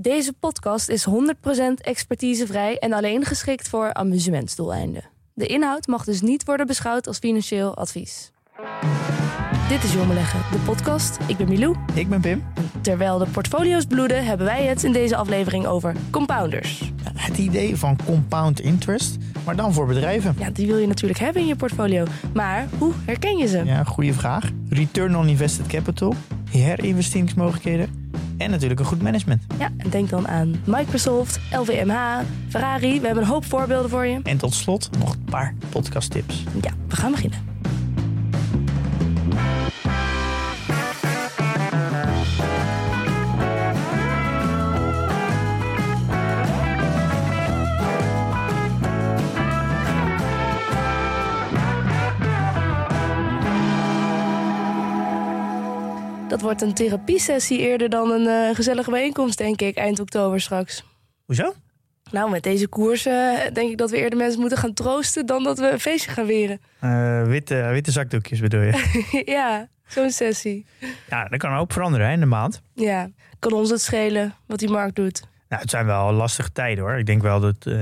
Deze podcast is 100% expertisevrij en alleen geschikt voor amusementsdoeleinden. De inhoud mag dus niet worden beschouwd als financieel advies. Dit is Jommeleggen, de podcast. Ik ben Milou. Ik ben Pim. Terwijl de portfolio's bloeden, hebben wij het in deze aflevering over compounders. Het idee van compound interest, maar dan voor bedrijven. Ja, die wil je natuurlijk hebben in je portfolio. Maar hoe herken je ze? Ja, goede vraag. Return on invested capital, herinvesteringsmogelijkheden en natuurlijk een goed management. Ja, en denk dan aan Microsoft, LVMH, Ferrari. We hebben een hoop voorbeelden voor je. En tot slot nog een paar podcasttips. Ja, we gaan beginnen. Dat wordt een therapiesessie eerder dan een eh, gezellige bijeenkomst, denk ik, eind oktober straks. Hoezo? Nou, met deze koers eh, denk ik dat we eerder mensen moeten gaan troosten dan dat we een feestje gaan weren. Eh, witte, witte zakdoekjes bedoel je? ja, zo'n sessie. ja, dat kan ook veranderen hè, in de maand. Ja, kan ons het schelen wat die markt doet. Nou, het zijn wel lastige tijden hoor. Ik denk wel dat uh,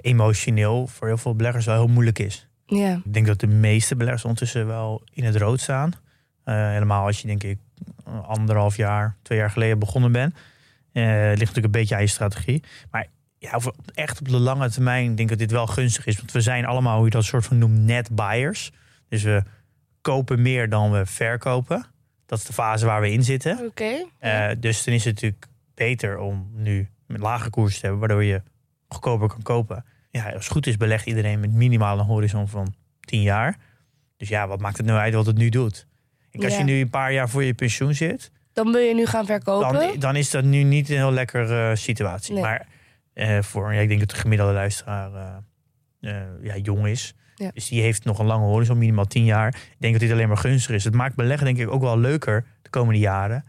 emotioneel voor heel veel beleggers wel heel moeilijk is. Ja. Ik denk dat de meeste beleggers ondertussen wel in het rood staan. Uh, helemaal als je denk ik anderhalf jaar, twee jaar geleden begonnen bent. Uh, ligt natuurlijk een beetje aan je strategie. Maar ja, echt op de lange termijn denk ik dat dit wel gunstig is. Want we zijn allemaal, hoe je dat soort van noemt, net buyers. Dus we kopen meer dan we verkopen. Dat is de fase waar we in zitten. Oké. Okay. Uh, dus dan is het natuurlijk beter om nu met lage koers te hebben, waardoor je goedkoper kan kopen. Ja, als het goed is, belegt iedereen met minimaal een horizon van 10 jaar. Dus ja, wat maakt het nou uit wat het nu doet? Als Ja. je nu een paar jaar voor je pensioen zit, Dan wil je nu gaan verkopen. dan, dan is dat nu niet een heel lekkere situatie. Nee. Maar eh, voor, ja, ik denk dat de gemiddelde luisteraar eh, eh, ja, jong is. Ja. Dus die heeft nog een lange horizon, minimaal 10 jaar. Ik denk dat dit alleen maar gunstig is. Het maakt beleggen denk ik ook wel leuker de komende jaren.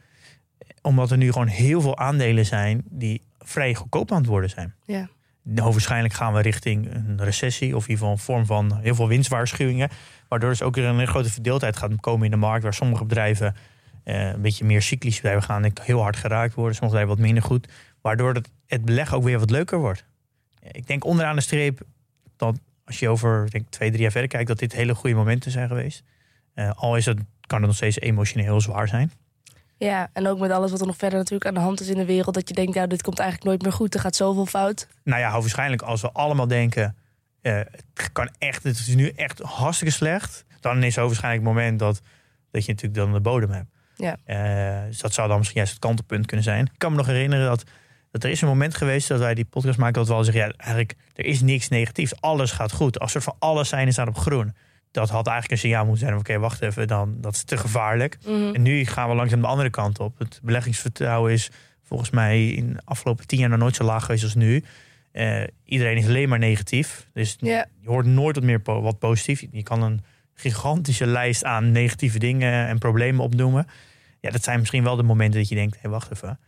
Omdat er nu gewoon heel veel aandelen zijn die vrij goedkoop aan het worden zijn. Ja. Nou, waarschijnlijk gaan we richting een recessie of in ieder geval een vorm van heel veel winstwaarschuwingen. Waardoor dus ook weer een grote verdeeldheid gaat komen in de markt. Waar sommige bedrijven eh, een beetje meer cyclisch bedrijven gaan en heel hard geraakt worden. Sommige bedrijven wat minder goed. Waardoor het, het beleggen ook weer wat leuker wordt. Ik denk onderaan de streep dat als je over denk, twee, drie jaar verder kijkt, dat dit hele goede momenten zijn geweest. Eh, al is het, kan het nog steeds emotioneel heel zwaar zijn. Ja, en ook met alles wat er nog verder natuurlijk aan de hand is in de wereld. Dat je denkt, nou, dit komt eigenlijk nooit meer goed. Er gaat zoveel fout. Nou ja, waarschijnlijk als we allemaal denken, het kan echt, het is nu echt hartstikke slecht. Dan is zo waarschijnlijk het moment dat, dat je natuurlijk dan de bodem hebt. Ja. Eh, dus dat zou dan misschien juist het kantelpunt kunnen zijn. Ik kan me nog herinneren dat, dat er is een moment geweest dat wij die podcast maken dat we al zeggen, ja, eigenlijk er is niks negatiefs. Alles gaat goed. Als er van alles zijn, staat op groen. Dat had eigenlijk een signaal moeten zijn. Oké, wacht even, dan, dat is te gevaarlijk. Mhm. En nu gaan we langzaam de andere kant op. Het beleggingsvertrouwen is volgens mij in de afgelopen tien jaar nog nooit zo laag geweest als nu. Eh, iedereen is alleen maar negatief. Dus je hoort nooit wat meer po- wat positief. Je kan een gigantische lijst aan negatieve dingen en problemen opnoemen. Ja, dat zijn misschien wel de momenten dat je denkt, hé, wacht even.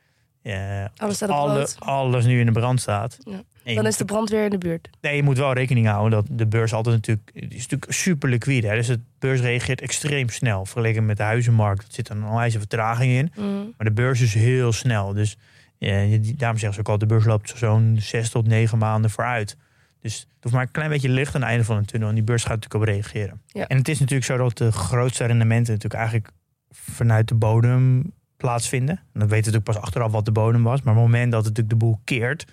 Eh, Alles staat op alle, alles nu in de brand staat. Ja. Dan is de brandweer in de buurt. Nee, je moet wel rekening houden dat de beurs altijd natuurlijk, het is natuurlijk super liquide. Hè? Dus de beurs reageert extreem snel. Vergeleken met de huizenmarkt, er zit een onwijze vertraging in. Mhm. Maar de beurs is heel snel. Dus daarom zeggen ze ook al, de beurs loopt zo'n zes tot negen maanden vooruit. Dus het hoeft maar een klein beetje licht aan het einde van de tunnel. En die beurs gaat natuurlijk op reageren. Ja. En het is natuurlijk zo dat de grootste rendementen natuurlijk eigenlijk vanuit de bodem plaatsvinden. En dat weten we natuurlijk pas achteraf wat de bodem was. Maar op het moment dat het natuurlijk de boel keert,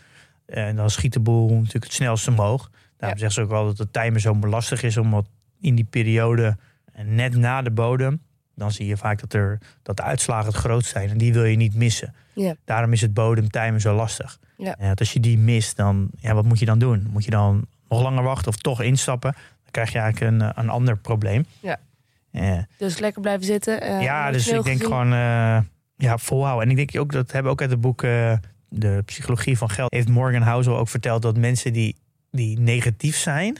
eh, dan schiet de boel natuurlijk het snelst omhoog. Daarom zeggen ze ook wel dat het timen zo lastig is, omdat in die periode eh, net na de bodem, dan zie je vaak dat, er, dat de uitslagen het grootst zijn. En die wil je niet missen. Ja. Daarom is het bodemtimen zo lastig. Ja. Als je die mist, dan ja, wat moet je dan doen? Moet je dan nog langer wachten of toch instappen? Dan krijg je eigenlijk een, een ander probleem. Ja. Eh, Dus lekker blijven zitten. eh, ja, dus ik denk gezien. gewoon, eh, ja, volhouden. En ik denk ook, dat hebben we ook uit het boek De Psychologie van Geld, heeft Morgan Housel ook verteld dat mensen die, die negatief zijn,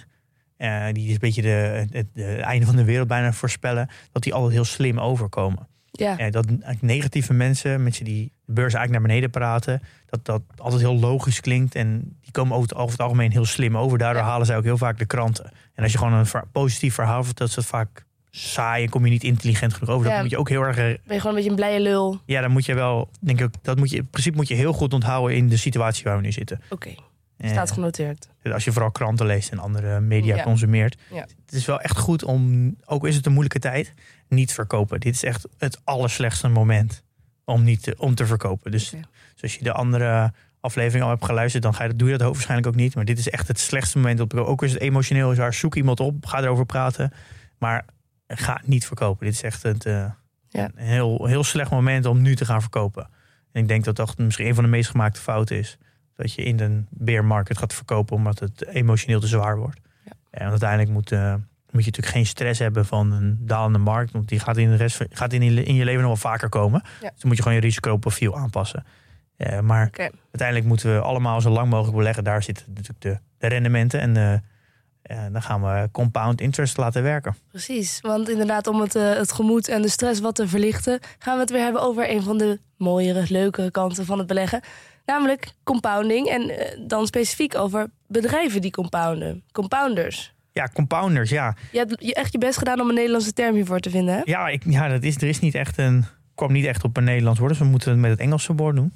eh, die een beetje de, het, de einde van de wereld bijna voorspellen, dat die altijd heel slim overkomen. Ja. Eh, dat negatieve mensen, mensen die de beurs eigenlijk naar beneden praten, dat dat altijd heel logisch klinkt. En die komen over het, over het algemeen heel slim over. Daardoor Ja. halen zij ook heel vaak de kranten. En als je gewoon een positief verhaal vertelt, is dat vaak saai en kom je niet intelligent genoeg over. Ja. Dat moet je ook heel erg. eh, Ben je gewoon een beetje een blije lul. Oké. Ja, dan moet je wel, denk ik, dat moet je in principe moet je heel goed onthouden in de situatie waar we nu zitten. Eh, Staat genoteerd. als je vooral kranten leest en andere media Ja. consumeert. Ja. Het is wel echt goed om, ook is het een moeilijke tijd, niet verkopen. Dit is echt het allerslechtste moment om, niet te, om te verkopen. Dus, dus als je de andere aflevering al hebt geluisterd, dan ga je, dat- doe je dat waarschijnlijk ook niet. Maar dit is echt het slechtste moment. Op, ook als het emotioneel is, waar zoek iemand op, ga erover praten. Maar ga niet verkopen. Dit is echt het, eh, Ja. een heel, heel slecht moment om nu te gaan verkopen. En ik denk dat dat misschien een van de meest gemaakte fouten is. Dat je in een bear market gaat verkopen omdat het emotioneel te zwaar wordt. Ja. En uiteindelijk moet, eh, moet je natuurlijk geen stress hebben van een dalende markt. Want die gaat in, de rest, gaat in, je- in je leven nog wel vaker komen. Ja. Dus dan moet je gewoon je risicoprofiel aanpassen. Maar uiteindelijk moeten we allemaal zo lang mogelijk beleggen. Daar zitten natuurlijk de, de rendementen. En eh, dan gaan we compound interest laten werken. Precies, want inderdaad om het, eh, het gemoed en de stress wat te verlichten... gaan we het weer hebben over een van de mooiere, leukere kanten van het beleggen. Namelijk compounding en eh, dan specifiek over bedrijven die compounden. Compounders. Ja, compounders, ja. Je hebt je- echt je best gedaan om een Nederlandse term hiervoor te vinden, hè? Ja, ik, ja dat is, er is niet echt een... kwam niet echt op een Nederlands woord. Dus we moeten het met het Engelse woord doen.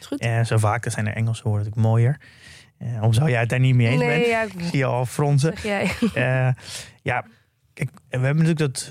Is goed? Eh, zo vaak zijn er Engelse woorden natuurlijk mooier. Eh, Waarom zou jij het daar niet mee eens nee, bent? ja, Ik zie je al fronsen. jij. Eh, ja, kijk, we hebben natuurlijk dat, eh,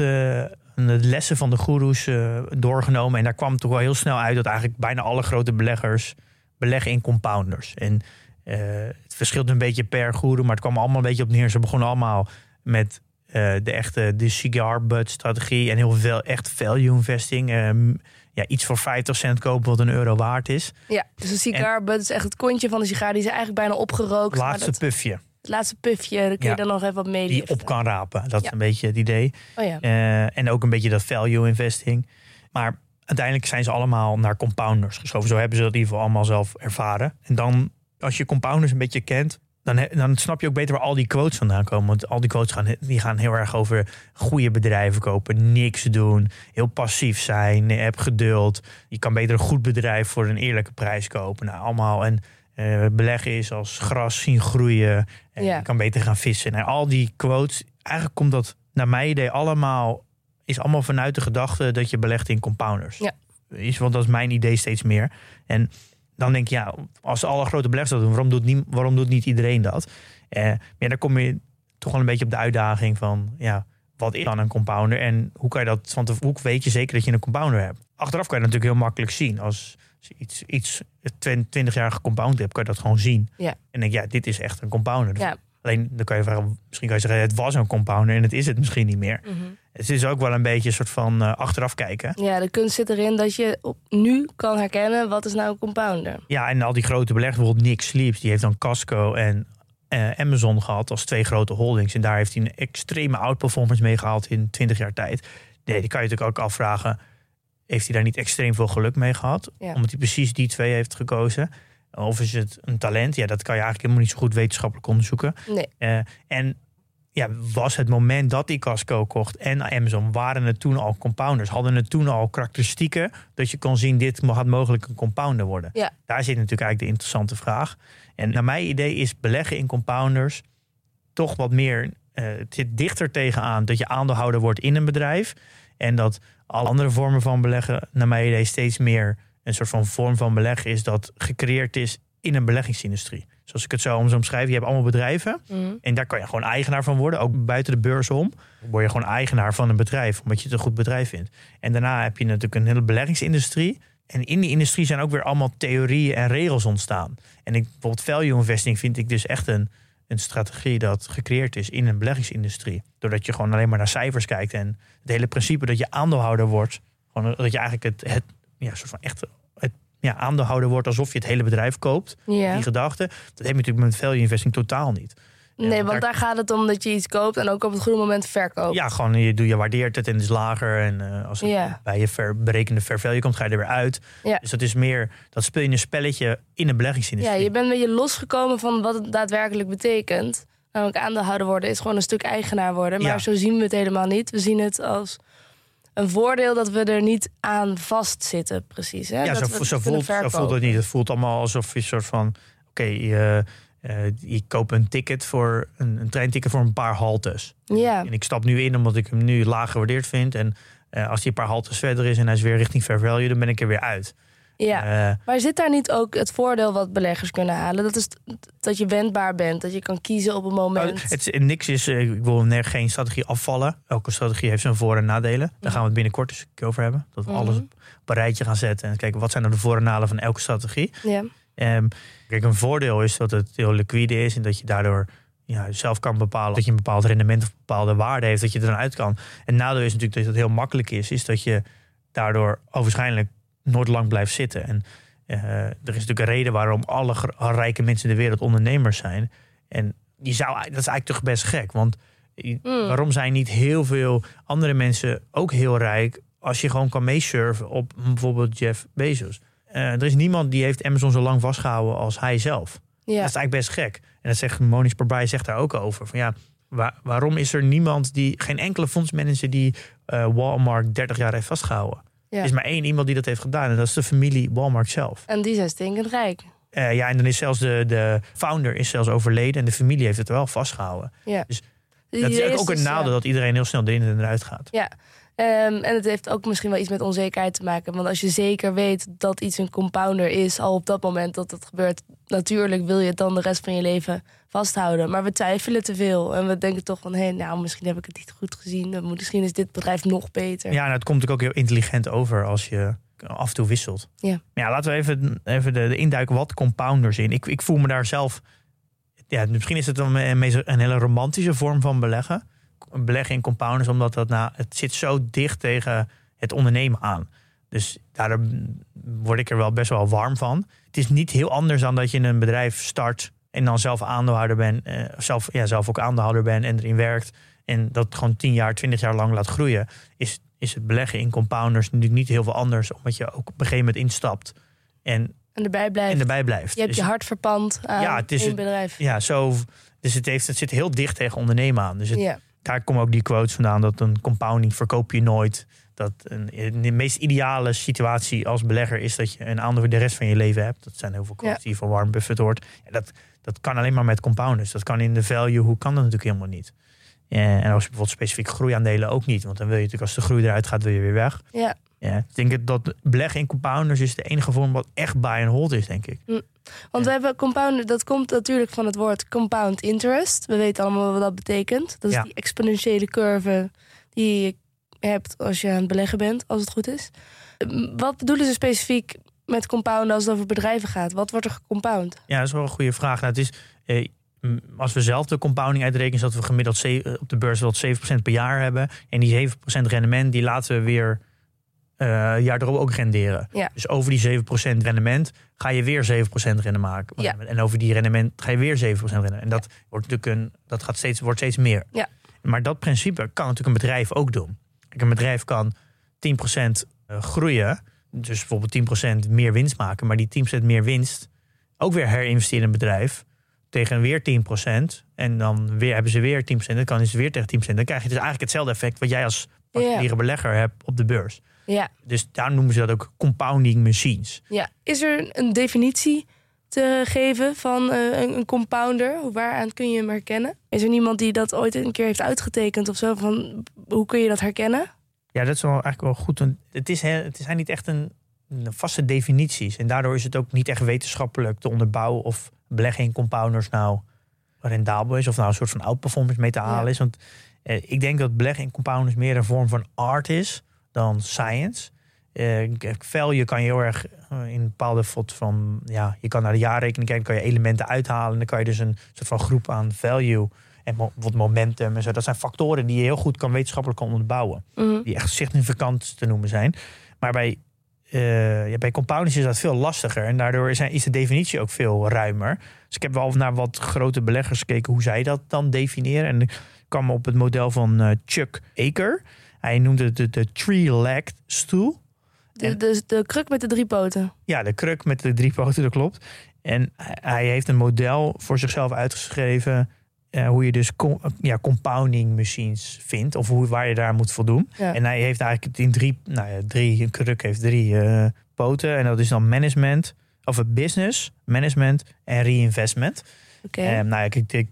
de lessen van de goeroes doorgenomen. En daar kwam toch wel heel snel uit dat eigenlijk bijna alle grote beleggers beleggen in compounders. En eh, het verschilt een beetje per goeroe, maar het kwam allemaal een beetje op neer. Ze begonnen allemaal met eh, de echte de cigar butt strategie en heel veel echt value investing. Ehm, ja, iets voor 50 cent kopen wat een euro waard is. Ja, dus een sigaar, but het is echt het kontje van de sigaar. Die is eigenlijk bijna opgerookt. maar Laatste dat- pufje het laatste pufje, daar kun je Ja. dan nog even wat mee die op kan rapen. Dat is een beetje het idee. Oh ja. Eh, en ook een beetje dat value investing. Maar uiteindelijk zijn ze allemaal naar compounders geschoven. Zo hebben ze dat in ieder geval allemaal zelf ervaren. En dan, als je compounders een beetje kent, dan, dan snap je ook beter waar al die quotes vandaan komen. Want al die quotes gaan, die gaan heel erg over goede bedrijven kopen, niks doen, heel passief zijn, heb geduld. Je kan beter een goed bedrijf voor een eerlijke prijs kopen. Nou, allemaal. En eh, beleggen is als gras zien groeien. En Ja. je kan beter gaan vissen. En al die quotes, eigenlijk komt dat naar mijn idee allemaal, is allemaal vanuit de gedachte dat je belegt in compounders. Ja. Is, want dat is mijn idee steeds meer. En dan denk je, ja, als alle grote beleggers dat doen, waarom doet, nie, waarom doet niet iedereen dat? Eh, maar ja, dan kom je toch wel een beetje op de uitdaging van, ja, wat is dan een compounder? En hoe kan je dat, want hoe weet je zeker dat je een compounder hebt? Achteraf kan je dat natuurlijk heel makkelijk zien. Als je iets, iets 20 jaar gecompound hebt, kan je dat gewoon zien. Ja. En denk ja, dit is echt een compounder. Ja. Alleen dan kan je vragen, misschien kan je zeggen, het was een compounder en het is het misschien niet meer. Mhm. Het is ook wel een beetje een soort van eh, achteraf kijken. Ja, de kunst zit erin dat je op, nu kan herkennen wat is nou een compounder. Ja, en al die grote beleggers, bijvoorbeeld Nick Sleeps, die heeft dan Casco en eh, Amazon gehad als twee grote holdings. En daar heeft hij een extreme outperformance mee gehaald in 20 jaar tijd. Nee, die kan je natuurlijk ook afvragen, heeft hij daar niet extreem veel geluk mee gehad? Ja. Omdat hij precies die twee heeft gekozen. Of is het een talent? Ja, dat kan je eigenlijk helemaal niet zo goed wetenschappelijk onderzoeken. Nee. Eh, en ja, was het moment dat die Casco kocht en Amazon, waren het toen al compounders? Hadden het toen al karakteristieken dat je kon zien, dit had mogelijk een compounder worden? Ja. Daar zit natuurlijk eigenlijk de interessante vraag. En naar mijn idee is beleggen in compounders toch wat meer, eh, het zit dichter tegenaan dat je aandeelhouder wordt in een bedrijf. En dat alle andere vormen van beleggen, naar mijn idee, steeds meer een soort van vorm van beleggen is dat gecreëerd is in een beleggingsindustrie. Zoals ik het zo om zo omschrijf, je hebt allemaal bedrijven. Mhm. En daar kan je gewoon eigenaar van worden, ook buiten de beurs om. Word je gewoon eigenaar van een bedrijf, omdat je het een goed bedrijf vindt. En daarna heb je natuurlijk een hele beleggingsindustrie. En in die industrie zijn ook weer allemaal theorieën en regels ontstaan. En ik, bijvoorbeeld value investing vind ik dus echt een, een strategie dat gecreëerd is in een beleggingsindustrie. Doordat je gewoon alleen maar naar cijfers kijkt. En het hele principe dat je aandeelhouder wordt. Gewoon dat je eigenlijk het, het ja, soort van echt het, ja, aandeelhouder wordt alsof je het hele bedrijf koopt. Ja. Die gedachte, dat heb je natuurlijk met value investing totaal niet. Nee, want want daar... gaat het om dat je iets koopt en ook op het goede moment verkoopt. Ja, gewoon je, doe, je waardeert het en het is lager. En eh, als het Ja. bij je ver, berekende fair value komt, ga je er weer uit. Ja. Dus dat is meer, dat speel je een spelletje in de Ja, beleggingsindustrie. je bent een beetje losgekomen van wat het daadwerkelijk betekent. Namelijk aandeelhouder worden is gewoon een stuk eigenaar worden. Maar Ja. zo zien we het helemaal niet. We zien het als een voordeel dat we er niet aan vastzitten, precies. Hè? Ja, dat zo, we voelt, zo voelt het niet. Het voelt allemaal alsof je een soort van... Oké, je, eh, je koopt een ticket voor een, een treinticket voor een paar haltes. Ja, En ik stap nu in omdat ik hem nu laag gewaardeerd vind. En eh, als hij een paar haltes verder is en hij is weer richting fair value, dan ben ik er weer uit. Ja. Eh, Maar zit daar niet ook het voordeel wat beleggers kunnen halen? Dat is dat je wendbaar bent, dat je kan kiezen op een moment. Nou, het, is- niks is, eh, ik wil geen strategie afvallen. Elke strategie heeft zijn voor- en nadelen. Daar gaan we het binnenkort eens een keer over hebben. Dat we Mhm. alles op een rijtje gaan zetten en kijken wat zijn nou de voor- en nadelen van elke strategie. Ja. Ehm, kijk, een voordeel is dat het heel liquide is en dat je daardoor ja, zelf kan bepalen dat je een bepaald rendement of een bepaalde waarde heeft, dat je er dan uit kan. En nadeel is natuurlijk dat het heel makkelijk is, is dat je daardoor waarschijnlijk nooit lang blijft zitten. En eh, er is natuurlijk een reden waarom alle rijke mensen in de wereld ondernemers zijn. En die zou, dat is eigenlijk toch best gek. Want je- Mm. waarom zijn niet heel veel andere mensen ook heel rijk als je gewoon kan meesurfen op bijvoorbeeld Jeff Bezos? Eh, er is niemand die heeft Amazon zo lang vastgehouden als hij zelf. Ja. Dat is eigenlijk best gek. En dat zegt Monish Parbay zegt daar ook over. Van ja, waar- waarom is er niemand die, geen enkele fondsmanager die eh, Walmart 30 jaar heeft vastgehouden? Ja. Er is maar één iemand die dat heeft gedaan en dat is de familie Walmart zelf. En die zijn stinkend rijk. Eh, ja, en dan is zelfs de, de founder is zelfs overleden en de familie heeft het wel vastgehouden. Ja. Dus Dat is ook een nadeel ja. dat iedereen heel snel erin en eruit gaat. Ehm, en het heeft ook misschien wel iets met onzekerheid te maken. Want als je zeker weet dat iets een compounder is, al op dat moment dat het gebeurt, natuurlijk wil je het dan de rest van je leven vasthouden. Maar we twijfelen te veel. En we denken toch van, hé, hey, nou, misschien heb ik het niet goed gezien. Misschien is dit bedrijf nog beter. Ja, en het komt natuurlijk ook heel intelligent over als je af en toe wisselt. Ja. Maar ja, laten we even, even de, de induiken wat compounders in. Ik, ik voel me daar zelf. Ja, misschien is het een, een, een hele romantische vorm van beleggen. Beleggen in compounders, omdat dat nou, het zit zo dicht tegen het ondernemen aan. Dus daar word ik er wel best wel warm van. Het is niet heel anders dan dat je een bedrijf start en dan zelf aandeelhouder bent, eh, zelf, ja, zelf ook aandeelhouder bent en erin werkt. En dat gewoon 10 jaar, 20 jaar lang laat groeien. Is, is het beleggen in compounders natuurlijk niet heel veel anders. Omdat je ook op een gegeven moment instapt en, En erbij blijft. en erbij blijft. je hebt Dus je hart verpand aan Ja, het is het- bedrijf. ja, zo, dus het, heeft, het zit heel dicht tegen ondernemen aan. Dus het, Ja. daar komen ook die quotes vandaan dat een compounding verkoop je nooit. Dat een, de meest ideale situatie als belegger is dat je een aandeel voor de rest van je leven hebt. Dat zijn heel veel quotes die van Warren Buffett hoort. Ja, dat, dat kan alleen maar met compounders. Dat kan in de value, hoe kan dat natuurlijk helemaal niet. En als je bijvoorbeeld specifiek groeiaandelen ook niet. Want dan wil je natuurlijk als de groei eruit gaat, wil je weer weg. Ja. Ja, ik denk dat beleggen in compounders is de enige vorm wat echt buy and hold is, denk ik. Want we hebben compound, dat komt natuurlijk van het woord compound interest. We weten allemaal wat dat betekent. Dat is Ja. die exponentiële curve die hebt als je aan het beleggen bent, als het goed is. Wat bedoelen ze specifiek met compounden als het over bedrijven gaat? Wat wordt er gecompound? Ja, dat is wel een goede vraag. Nou, het is, eh, als we zelf de compounding uitrekenen, is dat we gemiddeld ze- eh, op de beurs wel 7% per jaar hebben. En die 7% rendement, die laten we weer eh jaar erop ook renderen. Ja. Dus over die 7% rendement ga je weer 7% rendement maken. Ja. En over die rendement ga je weer 7% rendement. En dat, wordt natuurlijk een, dat gaat steeds, wordt steeds meer. Ja. Maar dat principe kan natuurlijk een bedrijf ook doen. Kijk, een bedrijf kan 10% groeien. Dus bijvoorbeeld 10% meer winst maken. Maar die 10% meer winst ook weer herinvesteren in een bedrijf. Tegen weer 10%. En dan weer, hebben ze weer 10%. Dan kan ze weer tegen 10%. Dan krijg je dus eigenlijk hetzelfde effect wat jij als particuliere belegger hebt op de beurs. Ja. Dus daar noemen ze dat ook compounding machines. ja. Is er een definitie te geven van eh, een, een compounder? Waaraan kun je hem herkennen? Is er niemand die dat ooit een keer heeft uitgetekend of zo? Van, hoe kun je dat herkennen? Ja, dat is wel eigenlijk wel goed. Het, is, het zijn niet echt een, een vaste definities. En daardoor is het ook niet echt wetenschappelijk te onderbouwen of beleggen in compounders nou rendabel is. Of nou een soort van outperformance mee te halen Ja. is. Want eh, ik denk dat beleggen in compounders meer een vorm van art is dan science. Value kan je heel erg eh, in een bepaalde fot van ja, je kan naar de jaarrekening kijken, kan je elementen uithalen. En dan kan je dus een soort van groep aan value en mo- wat momentum en zo. Dat zijn factoren die je heel goed kan wetenschappelijk kan onderbouwen Mhm. die echt significant te noemen zijn. Maar bij eh, ja, bij compounders is dat veel lastiger. En daardoor zijn, is de definitie ook veel ruimer. Dus ik heb wel naar wat grote beleggers gekeken hoe zij dat dan definiëren. En ik kwam op het model van Chuck Aker. Hij noemde het de, de three-legged stool. De, de, de kruk met de drie poten. Ja, de kruk met de drie poten, dat klopt. En hij heeft een model voor zichzelf uitgeschreven. eh, hoe je dus com- ja, compounding machines vindt. Of hoe, waar je daar moet voldoen. Ja. En hij heeft eigenlijk in drie, nou ja, drie, een kruk heeft drie eh, poten. En dat is dan management, of het business, management en reinvestment. Oké. Eh, nou ja, ik, ik,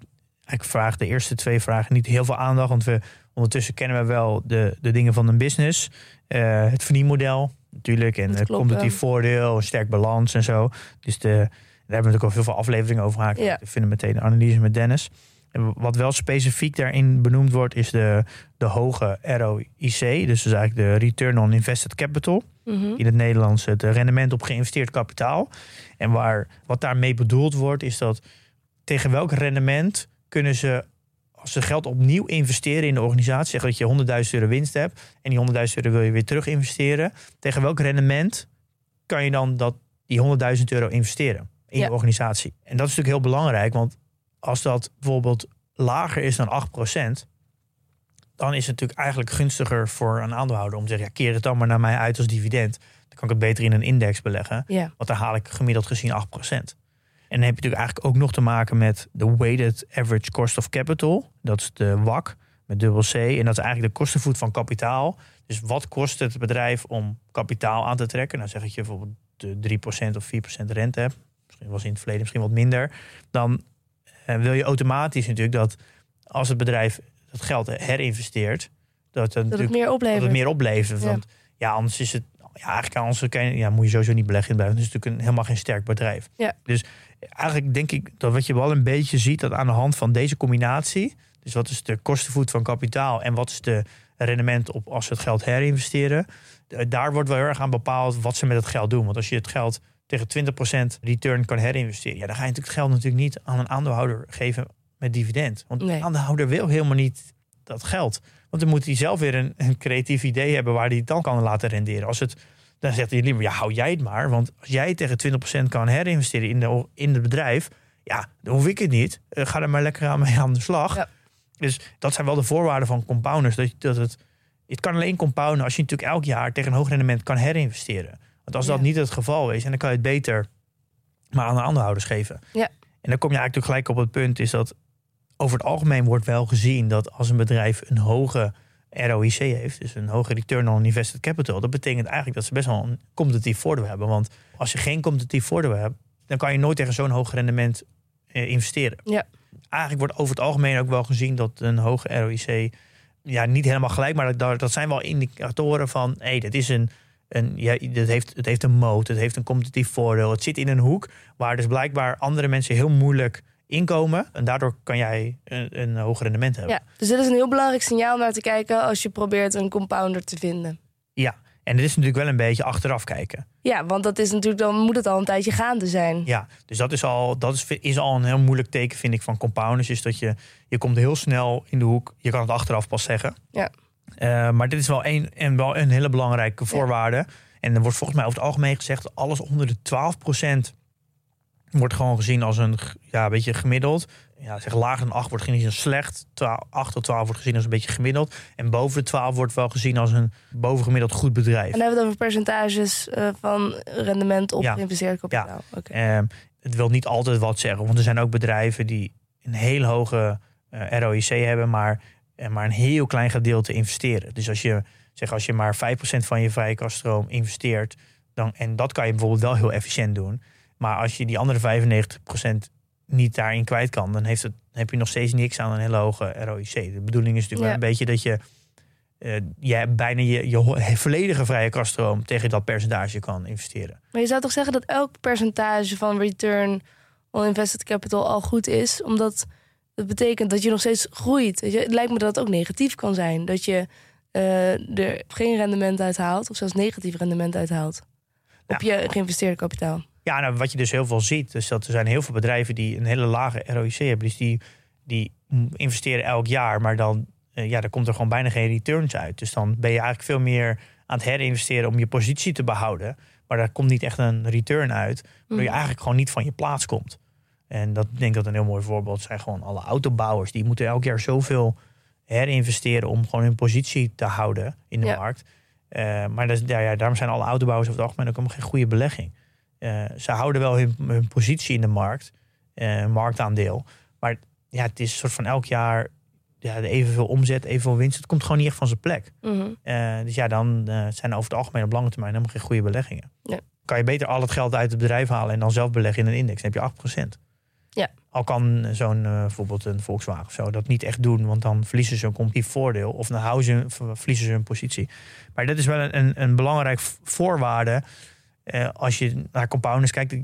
ik vraag de eerste twee vragen niet heel veel aandacht. Want we ondertussen kennen we wel de, de dingen van een business. Het verdienmodel natuurlijk. En klopt, competitief ja. voordeel, een sterk balans en zo. Dus de, daar hebben we natuurlijk al heel veel afleveringen over. Ja. We vinden meteen een analyse met Dennis. En wat wel specifiek daarin benoemd wordt, is de, de hoge ROIC. Dus dat is eigenlijk de Return on Invested Capital Mhm. in het Nederlands het rendement op geïnvesteerd kapitaal. En waar, wat daarmee bedoeld wordt, is dat tegen welk rendement kunnen ze, als ze geld opnieuw investeren in de organisatie, zeg dat je 100.000 euro winst hebt en die 100.000 euro wil je weer terug investeren, tegen welk rendement kan je dan dat, die 100.000 euro investeren in Ja. je organisatie? En dat is natuurlijk heel belangrijk, want als dat bijvoorbeeld lager is dan 8%, dan is het natuurlijk eigenlijk gunstiger voor een aandeelhouder om te zeggen, ja, keer het dan maar naar mij uit als dividend. Dan kan ik het beter in een index beleggen, Ja. want daar haal ik gemiddeld gezien 8%. En dan heb je natuurlijk eigenlijk ook nog te maken met de weighted average cost of capital. Dat is de WAC met dubbel C. En dat is eigenlijk de kostenvoet van kapitaal. Dus wat kost het bedrijf om kapitaal aan te trekken? Nou zeg ik je bijvoorbeeld de 3% of 4% rente hebt. Misschien was in het verleden misschien wat minder. Dan eh, wil je automatisch natuurlijk dat als het bedrijf dat geld herinvesteert, dat het, Dat het meer dat oplevert. het meer oplevert. Want ja, anders is het. Ja, eigenlijk kan je, ja, moet je sowieso niet beleggen in het bedrijf. Het is natuurlijk een, helemaal geen sterk bedrijf. Ja. Dus eigenlijk denk ik dat wat je wel een beetje ziet, dat aan de hand van deze combinatie. Dus wat is de kostenvoet van kapitaal en wat is de rendement op als ze het geld herinvesteren. eh, Daar wordt wel heel erg aan bepaald wat ze met het geld doen. Want als je het geld tegen 20% return kan herinvesteren, ja, dan ga je natuurlijk het geld natuurlijk niet aan een aandeelhouder geven met dividend. Want Nee. de aandeelhouder wil helemaal niet dat geld. Want dan moet hij zelf weer een, een creatief idee hebben waar hij het dan kan laten renderen. Als het, dan zegt hij liever, ja, hou jij het maar. Want als jij tegen 20% kan herinvesteren in, de, in het bedrijf, ja, dan hoef ik het niet. Eh, ga er maar lekker aan mee aan de slag. Ja. Dus dat zijn wel de voorwaarden van compounders. Dat, dat het, het kan alleen compounden als je natuurlijk elk jaar tegen een hoog rendement kan herinvesteren. Want als dat Ja. niet het geval is, en dan kan je het beter maar aan de aandeelhouders geven. Ja. En dan kom je eigenlijk gelijk op het punt, is dat over het algemeen wordt wel gezien dat als een bedrijf een hoge ROIC heeft, dus een hoge return on invested capital, dat betekent eigenlijk dat ze best wel een competitief voordeel hebben. Want als je geen competitief voordeel hebt, dan kan je nooit tegen zo'n hoog rendement eh, investeren. Ja. Eigenlijk wordt over het algemeen ook wel gezien dat een hoge ROIC, ja, niet helemaal gelijk, maar dat, dat zijn wel indicatoren van, hé, hey, dit is een, een ja, dit heeft, het heeft een moot, het heeft een competitief voordeel, het zit in een hoek waar dus blijkbaar andere mensen heel moeilijk inkomen. En daardoor kan jij een, een hoger rendement hebben. Ja, dus dit is een heel belangrijk signaal om naar te kijken als je probeert een compounder te vinden. Ja. En dit is natuurlijk wel een beetje achteraf kijken. Ja, want dat is natuurlijk, dan moet het al een tijdje gaande zijn. Ja, dus dat is al, dat is, is al een heel moeilijk teken, vind ik, van compounders. Is dat je, je komt heel snel in de hoek. Je kan het achteraf pas zeggen. Ja. Eh, maar dit is wel een, en wel een hele belangrijke voorwaarde. En er wordt volgens mij over het algemeen gezegd... dat alles onder de 12% wordt gewoon gezien als een ja, een beetje gemiddeld. Ja, zeg lager dan 8 wordt gezien als slecht. 12, 8 tot 12 wordt gezien als een beetje gemiddeld. En boven de 12 wordt wel gezien als een bovengemiddeld goed bedrijf. En dan hebben we het over percentages eh, van rendement op Ja. geïnvesteerd kapitaal. Oké. Ehm, het wil niet altijd wat zeggen. Want er zijn ook bedrijven die een heel hoge eh, ROIC hebben, maar, eh, maar een heel klein gedeelte investeren. Dus als je, zeg, als je maar 5% van je vrije kaststroom investeert, dan, en dat kan je bijvoorbeeld wel heel efficiënt doen. Maar als je die andere 95% niet daarin kwijt kan, dan heeft het, heb je nog steeds niks aan een hele hoge ROIC. De bedoeling is natuurlijk Ja. een beetje dat je, eh, je bijna je, je volledige vrije kaststroom tegen dat percentage kan investeren. Maar je zou toch zeggen dat elk percentage van return on invested capital al goed is, omdat dat betekent dat je nog steeds groeit. Weet je? Het lijkt me dat het ook negatief kan zijn, dat je eh, er geen rendement uit haalt, of zelfs negatief rendement uit haalt op je geïnvesteerde kapitaal. Ja, nou, wat je dus heel veel ziet, is dat er zijn heel veel bedrijven die een hele lage ROIC hebben. Dus die, die investeren elk jaar, maar dan, eh, ja, dan komt er gewoon bijna geen returns uit. Dus dan ben je eigenlijk veel meer aan het herinvesteren om je positie te behouden. Maar daar komt niet echt een return uit. Waardoor je Mhm. eigenlijk gewoon niet van je plaats komt. En dat ik denk dat een heel mooi voorbeeld zijn gewoon alle autobouwers. Die moeten elk jaar zoveel herinvesteren om gewoon hun positie te houden in de Ja. markt. Eh, maar dat, ja, ja, daarom zijn alle autobouwers over het algemeen ook helemaal geen goede belegging. Eh, ze houden wel hun, hun positie in de markt, eh, marktaandeel. Maar ja, het is een soort van elk jaar ja, evenveel omzet, evenveel winst. Het komt gewoon niet echt van zijn plek. Mhm. Eh, dus ja, dan zijn over het algemeen op lange termijn helemaal geen goede beleggingen. Nee. Kan je beter al het geld uit het bedrijf halen en dan zelf beleggen in een index. Dan heb je 8%. Ja. Al kan zo'n bijvoorbeeld een Volkswagen of zo dat niet echt doen, want dan verliezen ze een competitief voordeel of dan houden ze, verliezen ze hun positie. Maar dat is wel een, een, belangrijk voorwaarde eh, als je naar compounders kijkt.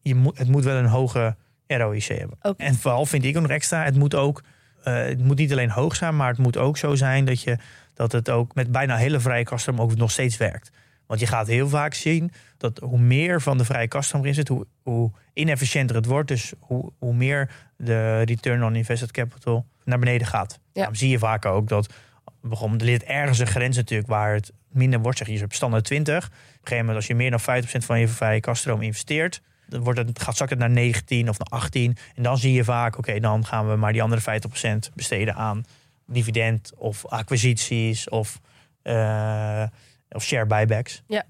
Je moet, het moet wel een hoge ROIC hebben. En vooral vind ik ook nog extra, het moet ook, eh, het moet niet alleen hoog zijn, maar het moet ook zo zijn dat, je, dat het ook met bijna hele vrije kaststroom ook nog steeds werkt. Want je gaat heel vaak zien dat hoe meer van de vrije kaststroom erin zit, hoe, hoe inefficiënter het wordt. Dus hoe, hoe meer de return on invested capital naar beneden gaat. Daarom zie je vaak ook dat begon, er ligt ergens een grens natuurlijk waar het minder wordt. Zeg je, je hebt standaard 20. Op een gegeven moment als je meer dan 50% van je vrije kaststroom investeert, dan wordt het, gaat zakt het naar 19 of naar 18. En dan zie je vaak, oké, dan gaan we maar die andere 50% besteden aan dividend of acquisities of, eh, of share buybacks. Ja.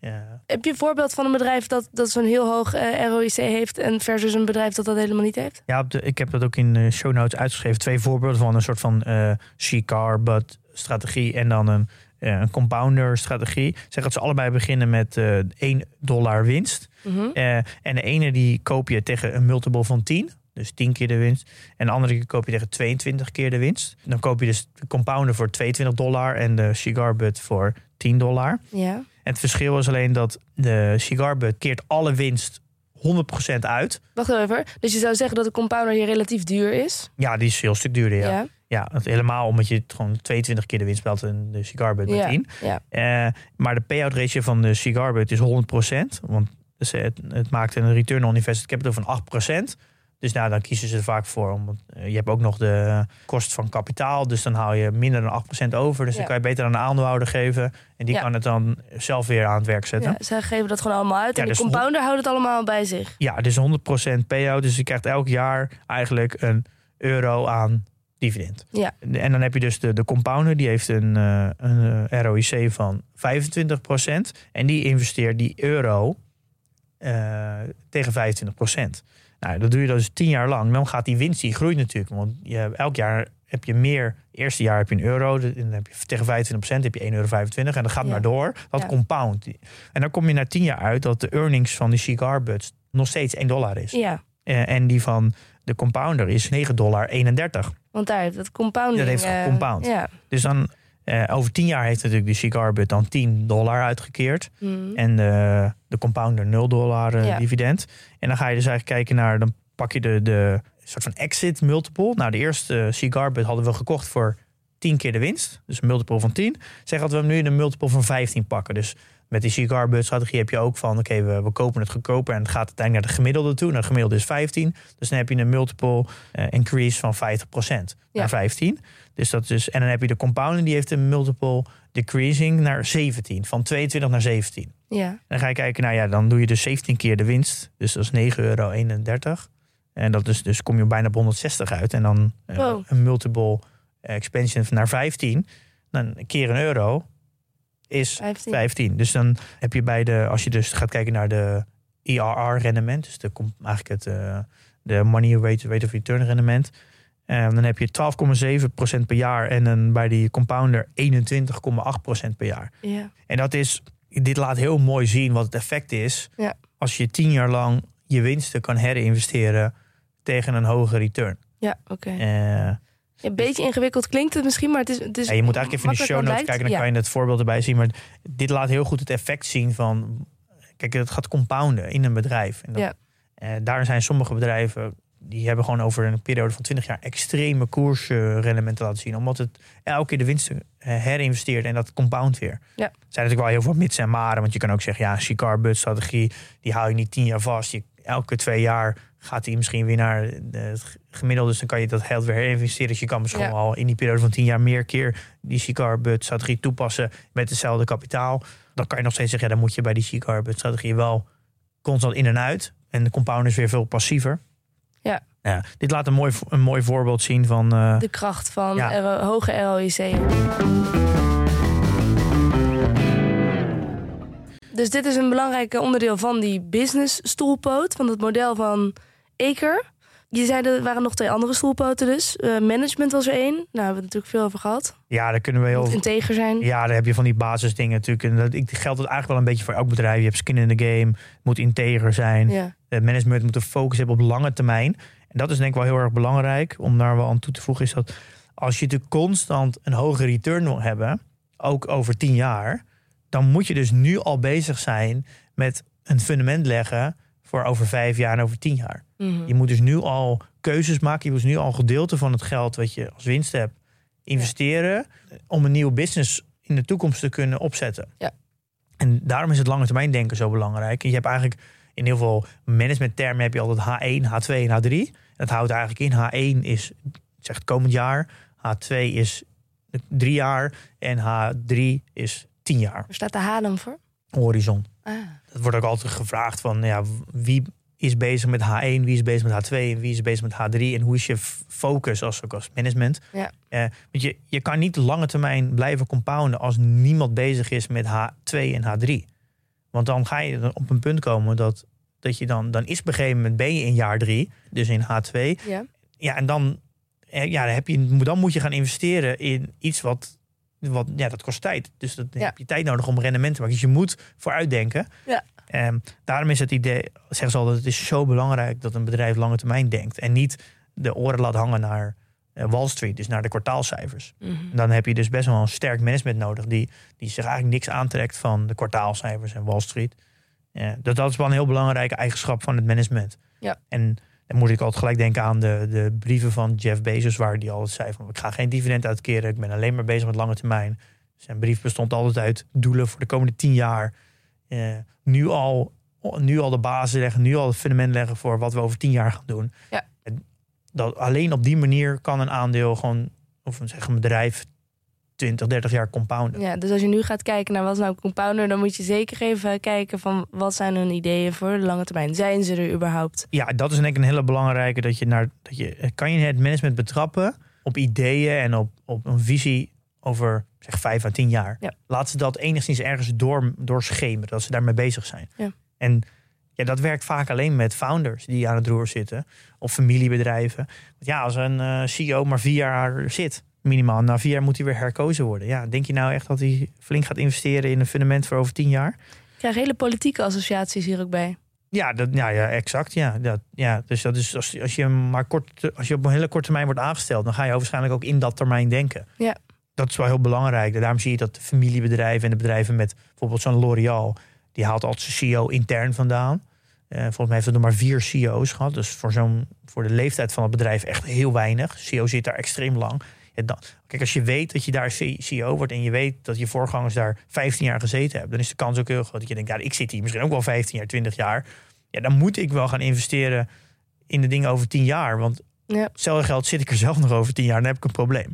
Ja. Heb je een voorbeeld van een bedrijf dat, dat zo'n heel hoog eh, ROIC heeft en versus een bedrijf dat dat helemaal niet heeft? Ja, op de, ik heb dat ook in de show notes uitgeschreven. Twee voorbeelden van een soort van eh C-car, but strategie en dan een, een compounder strategie. Ik zeg dat ze allebei beginnen met eh 1 dollar winst. Mhm. Eh, en de ene die koop je tegen een multiple van 10. Dus 10 keer de winst. En de andere koop je tegen 22 keer de winst. Dan koop je dus de compounder voor 22 dollar en de cigar butt voor 10 dollar. Ja. En het verschil is alleen dat de cigar butt keert alle winst 100% uit. Wacht even. Dus je zou zeggen dat de compounder hier relatief duur is? Ja, die is heel stuk duurder. Ja. Ja. Ja, het helemaal omdat je het gewoon 22 keer de winst belt en de cigar butt met Ja. 10. Ja. Eh, maar de payout ratio van de cigar butt is 100%. Want het, het maakt een return on invested capital van 8%. Dus nou, dan kiezen ze er vaak voor. Omdat, eh, je hebt ook nog de kost van kapitaal. Dus dan haal je minder dan 8% over. Dus Ja. dan kan je beter aan de aandeelhouder geven. En die Ja. kan het dan zelf weer aan het werk zetten. ja. Zij geven dat gewoon allemaal uit. En de dus compounder houdt het allemaal bij zich. Ja, dus 100% payout. Dus je krijgt elk jaar eigenlijk een euro aan dividend. Ja. En dan heb je dus de, de compounder, die heeft een, eh, een eh, ROIC van 25%. En die investeert die euro tegen 25%. Nou, dat doe je dus 10 jaar lang. Dan gaat die winst, die groeit natuurlijk. Want je, elk jaar heb je meer. Het eerste jaar heb je een euro. Dan heb je tegen 25% heb je 1,25 euro. En dat gaat Ja. maar door. Dat Ja. compound. En dan kom je na 10 jaar uit dat de earnings van de cigar butts nog steeds 1 dollar is. Ja. Eh, en die van de compounder is 9 dollar 31. Want daar heeft het compounding... Dat heeft eh, gecompound. ja. Dus dan eh, over 10 jaar heeft natuurlijk de cigar butt dan 10 dollar uitgekeerd. Mhm. En de, de compounder 0 dollar eh, Ja. dividend. En dan ga je dus eigenlijk kijken naar, dan pak je de, de soort van exit multiple. Nou, de eerste cigar butt hadden we gekocht voor 10 keer de winst. Dus een multiple van 10. Zeg dat we hem nu een multiple van 15 pakken. Dus met die cigar butt strategie heb je ook van, oké, we, we kopen het goedkoper en het gaat uiteindelijk naar de gemiddelde toe. Nou, de gemiddelde is 15. Dus dan heb je een multiple eh, increase van 50% Ja. naar 15. Dus dat is, en dan heb je de compounding, die heeft een multiple decreasing naar 17. Van 22 naar 17. ja. En dan ga je kijken, nou ja, dan doe je dus 17 keer de winst. Dus dat is 9,31 euro. En dat is, dus kom je bijna op 160 uit. En dan eh, Wow. een multiple expansion naar 15. Dan een keer een euro is 15. 15. Dus dan heb je bij de, als je dus gaat kijken naar de IRR-rendement, dus de, eigenlijk het eh, de money rate, rate of return rendement, eh, dan heb je 12,7% per jaar en dan bij die compounder 21,8% per jaar. Ja. En dat is, dit laat heel mooi zien wat het effect is Ja. als je tien jaar lang je winsten kan herinvesteren tegen een hoge return. Ja, oké. Eh, Een beetje ingewikkeld klinkt het misschien, maar het is, het is ja, je moet eigenlijk even in de show notes kijken, dan kan je het voorbeeld erbij zien. Maar dit laat heel goed het effect zien van, kijk, het gaat compounden in een bedrijf. En dat, Ja. eh, daar zijn sommige bedrijven, die hebben gewoon over een periode van 20 jaar extreme koersrendementen laten zien. Omdat het elke keer de winsten eh, herinvesteert en dat compound weer. Ja. Er zijn natuurlijk wel heel veel mits en maren. Want je kan ook zeggen, ja, cigar butt strategie, die hou je niet tien jaar vast. Je, elke twee jaar gaat die misschien weer naar de- het gemiddelde. Dus dan kan je dat geld weer herinvesteren. Dus je kan misschien Ja. al in die periode van tien jaar meer keer die cigar butt strategie toepassen met hetzelfde kapitaal. dan kan je nog steeds zeggen, ja, dan moet je bij die C-Carbon strategie wel constant in en uit. En de compounder is weer veel passiever. Ja. ja dit laat een mooi, een mooi voorbeeld zien van. Uh, de kracht van Ja. RO hoge ROIC. Dus dit is een belangrijk onderdeel van die business stoelpoot, van het model van Eker. Je zei er waren nog twee andere stoelpoten dus. Eh, management was er één. Nou, daar hebben we het natuurlijk veel over gehad. ja, daar kunnen we heel. Moet integer zijn. Ja, daar heb je van die basisdingen natuurlijk. En dat geldt het eigenlijk wel een beetje voor elk bedrijf. Je hebt skin in the game, moet integer zijn. Ja. Het management moet een focus hebben op lange termijn. En dat is denk ik wel heel erg belangrijk. Om daar wel aan toe te voegen is dat als je natuurlijk constant een hoge return wil hebben, ook over tien jaar, dan moet je dus nu al bezig zijn met een fundament leggen voor over vijf jaar en over tien jaar. Mhm. Je moet dus nu al keuzes maken. Je moet dus nu al een gedeelte van het geld wat je als winst hebt investeren om een nieuwe business in de toekomst te kunnen opzetten. Ja. En daarom is het lange termijn denken zo belangrijk. En je hebt eigenlijk in heel veel managementtermen heb je altijd H1, H2 en H3. Dat houdt eigenlijk in H1 is zegt komend jaar, H2 is drie jaar en H3 is tien jaar. Waar staat de H dan voor? Horizon. Ah. Dat wordt ook altijd gevraagd van ja, wie is bezig met H1, wie is bezig met H2 en wie is bezig met H3 en hoe is je focus als, ook als management. Ja. Eh, want je, je kan niet lange termijn blijven compounden als niemand bezig is met H2 en H3. Want dan ga je op een punt komen dat, dat je dan, dan is op een gegeven moment ben je in jaar 3, dus in H2. Ja. Ja, en dan, eh, ja, dan, heb je, dan moet je gaan investeren in iets wat, wat ja, dat kost tijd. Dus dat Ja. heb je tijd nodig om rendement te maken. Dus je moet vooruitdenken. Ja. Ehm, daarom is het idee, zeggen ze altijd, het is zo belangrijk dat een bedrijf lange termijn denkt. En niet de oren laat hangen naar Wall Street, dus naar de kwartaalcijfers. Mhm. Dan heb je dus best wel een sterk management nodig die, die zich eigenlijk niks aantrekt van de kwartaalcijfers en Wall Street. Ja, dat, dat is wel een heel belangrijke eigenschap van het management. Ja. En dan moet ik altijd gelijk denken aan de, de brieven van Jeff Bezos, waar die altijd zei van ik ga geen dividend uitkeren, ik ben alleen maar bezig met lange termijn. Zijn brief bestond altijd uit doelen voor de komende tien jaar. Eh, nu, al, nu al de basis leggen, nu al het fundament leggen voor wat we over tien jaar gaan doen. Ja. Dat, alleen op die manier kan een aandeel gewoon, of een, zeg, een bedrijf 20, 30 jaar compounden. Ja, dus als je nu gaat kijken naar wat is nou compounder, dan moet je zeker even kijken van wat zijn hun ideeën voor de lange termijn. Zijn ze er überhaupt? Ja, dat is denk ik een hele belangrijke. Dat je naar, dat je, kan je het management betrappen op ideeën en op, op een visie over zeg vijf à tien jaar. Ja. Laat ze dat enigszins ergens door, doorschemeren, dat ze daarmee bezig zijn. Ja. En ja, dat werkt vaak alleen met founders die aan het roer zitten. Of familiebedrijven. Want ja, als een eh, CEO maar vier jaar zit, minimaal. Na vier jaar moet hij weer herkozen worden. Ja, denk je nou echt dat hij flink gaat investeren in een fundament voor over tien jaar? Ik krijg hele politieke associaties hier ook bij. Ja, dat, ja, ja exact. Ja, dat, ja. Dus dat is als, als, je maar kort, als je op een hele korte termijn wordt aangesteld, dan ga je waarschijnlijk ook in dat termijn denken. Ja. Dat is wel heel belangrijk. Daarom zie je dat de familiebedrijven en de bedrijven met bijvoorbeeld zo'n L'Oreal, die haalt altijd zijn CEO intern vandaan. Eh, volgens mij heeft het nog maar vier CEO's gehad. Dus voor, zo'n, voor de leeftijd van het bedrijf echt heel weinig. CEO zit daar extreem lang. Ja, dan, kijk, als je weet dat je daar CEO wordt en je weet dat je voorgangers daar 15 jaar gezeten hebben, dan is de kans ook heel groot dat je denkt, ja, ik zit hier misschien ook wel 15 jaar, 20 jaar. Ja, dan moet ik wel gaan investeren in de dingen over 10 jaar. Want Ja. hetzelfde geld zit ik er zelf nog over 10 jaar, dan heb ik een probleem.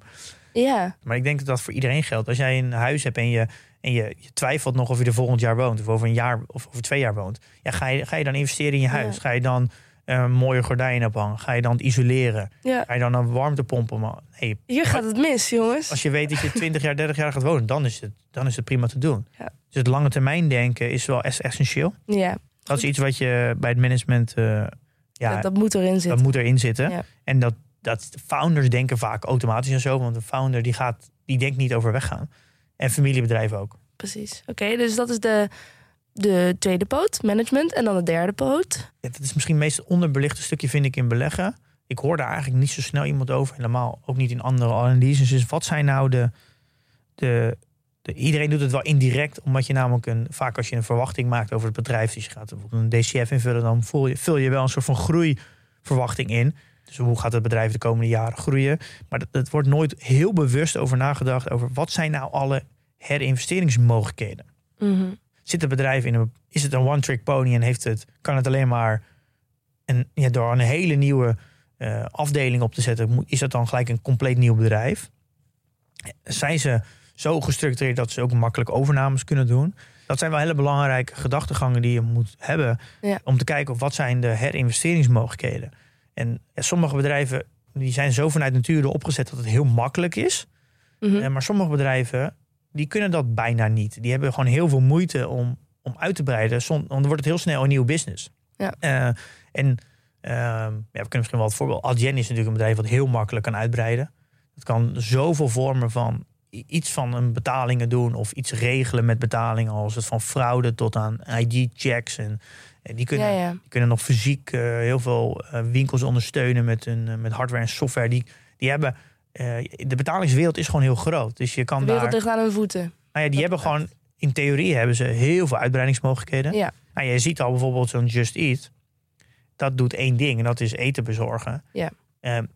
Ja, Maar ik denk dat dat voor iedereen geldt. Als jij een huis hebt en je, en je, je twijfelt nog of je er volgend jaar woont, of over een jaar of over twee jaar woont, ja, ga, je, ga je dan investeren in je huis? Ja. Ga je dan eh, mooie gordijnen ophangen? Ga je dan het isoleren? ja. Ga je dan een warmtepomp om? Nee, Hier gaat het mis, jongens. als je weet dat je 20 jaar, 30 jaar gaat wonen, dan is het, dan is het prima te doen. Ja. Dus het lange termijn denken is wel es- essentieel. Ja, Dat is iets wat je bij het management, eh, ja, dat, dat moet erin dat zitten. moet erin zitten. En dat, dat founders denken vaak automatisch en zo, want een founder die gaat, die denkt niet over weggaan. En familiebedrijven ook. Precies. Oké, dus dat is de, de tweede poot, management. En dan de derde poot. Ja, dat is misschien het meest onderbelichte stukje, vind ik, in beleggen. Ik hoor daar eigenlijk niet zo snel iemand over. Helemaal ook niet in andere analyses. Dus wat zijn nou de, de, de... Iedereen doet het wel indirect. Omdat je namelijk een... Vaak als je een verwachting maakt over het bedrijf. Dus je gaat bijvoorbeeld een DCF invullen. Dan vul je, vul je wel een soort van groeiverwachting in. Dus hoe gaat het bedrijf de komende jaren groeien? Maar dat, dat wordt nooit heel bewust over nagedacht. Over wat zijn nou alle herinvesteringsmogelijkheden Mhm. zit het bedrijf in een. Is het een one-trick pony en heeft het, kan het alleen maar. En ja, door een hele nieuwe eh, afdeling op te zetten, is dat dan gelijk een compleet nieuw bedrijf? Zijn ze zo gestructureerd dat ze ook makkelijk overnames kunnen doen? Dat zijn wel hele belangrijke gedachtegangen die je moet hebben. Ja. Om te kijken of wat zijn de herinvesteringsmogelijkheden. En sommige bedrijven die zijn zo vanuit nature opgezet dat het heel makkelijk is. Mhm. Eh, maar sommige bedrijven die kunnen dat bijna niet. Die hebben gewoon heel veel moeite om, om uit te breiden. Dan wordt het heel snel een nieuw business. Ja. Eh, en ehm, ja, we kunnen misschien wel het voorbeeld. Adyen is natuurlijk een bedrijf wat heel makkelijk kan uitbreiden. Het kan zoveel vormen van iets van een betalingen doen of iets regelen met betalingen, als het van fraude tot aan ID-checks. En, en die kunnen ja, ja. die kunnen nog fysiek eh, heel veel eh, winkels ondersteunen met, hun, eh, met hardware en software. Die, die hebben, de betalingswereld is gewoon heel groot. Dus je kan De wereld daar. ligt aan hun voeten. Nou ja, die dat hebben betreft. gewoon. In theorie hebben ze heel veel uitbreidingsmogelijkheden. Ja. Nou, je ziet al bijvoorbeeld zo'n Just Eat. Dat doet één ding en dat is eten bezorgen. Ja.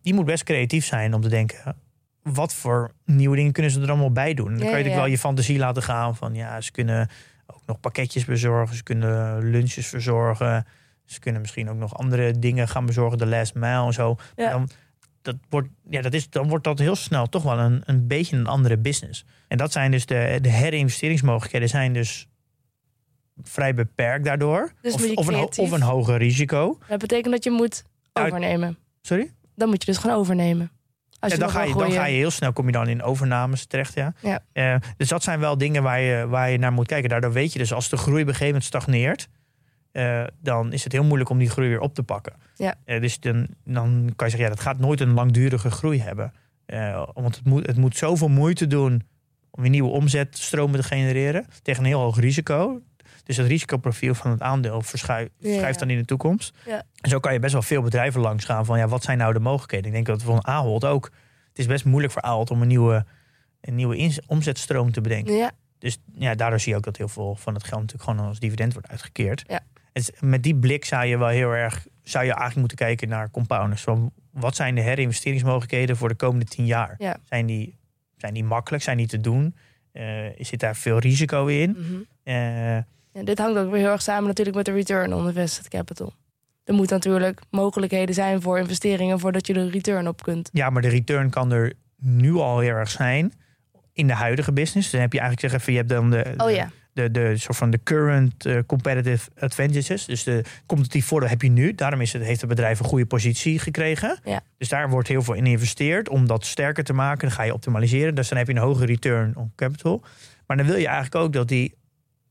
Die moet best creatief zijn om te denken. Wat voor nieuwe dingen kunnen ze er allemaal bij doen? En dan Ja, kan je natuurlijk wel je fantasie laten gaan. Van ja, ze kunnen ook nog pakketjes bezorgen. Ze kunnen lunches verzorgen. Ze kunnen misschien ook nog andere dingen gaan bezorgen. De last mile en zo. Ja. Dan, dat wordt, ja, dat is, dan wordt dat heel snel toch wel een, een beetje een andere business. En dat zijn dus de, de herinvesteringsmogelijkheden zijn dus vrij beperkt daardoor. Dus of, een, of een hoger risico. Dat betekent dat je moet overnemen. Sorry? Dan moet je dus gewoon overnemen. Als je dan, ga je, dan ga je heel snel, kom je dan in overnames terecht. Ja. Ja. Eh, dus dat zijn wel dingen waar je, waar je naar moet kijken. Daardoor weet je dus als de groei op een gegeven moment stagneert, eh, dan is het heel moeilijk om die groei weer op te pakken. Ja. Eh, dus dan, dan kan je zeggen, ja, dat gaat nooit een langdurige groei hebben. Want het moet, het moet zoveel moeite doen om weer nieuwe omzetstromen te genereren tegen een heel hoog risico. Dus het risicoprofiel van het aandeel verschuift, Ja, dan in de toekomst. Ja. En zo kan je best wel veel bedrijven langs gaan van ja, wat zijn nou de mogelijkheden? Ik denk dat een Ahold ook. Het is best moeilijk voor Ahold om een nieuwe, een nieuwe omzetstroom te bedenken. Ja, Dus ja, daardoor zie je ook dat heel veel van het geld natuurlijk gewoon als dividend wordt uitgekeerd. Ja. En met die blik zou je wel heel erg, zou je eigenlijk moeten kijken naar compounders. Van wat zijn de herinvesteringsmogelijkheden voor de komende tien jaar? Ja. Zijn, die, zijn die makkelijk? Zijn die te doen? Eh, zit daar veel risico in? Eh, ja, dit hangt ook weer heel erg samen natuurlijk met de return on invested capital. Er moeten natuurlijk mogelijkheden zijn voor investeringen voordat je de return op kunt. ja, maar de return kan er nu al heel erg zijn in de huidige business. Dan heb je eigenlijk zeg even, je hebt dan de, Oh ja, de, de soort van de current eh, competitive advantages. Dus de competitief voordeel heb je nu. Daarom is het, heeft het bedrijf een goede positie gekregen. Ja. Dus daar wordt heel veel in geïnvesteerd om dat sterker te maken. Dan ga je optimaliseren. Dus dan heb je een hoge return on capital. Maar dan wil je eigenlijk ook dat die...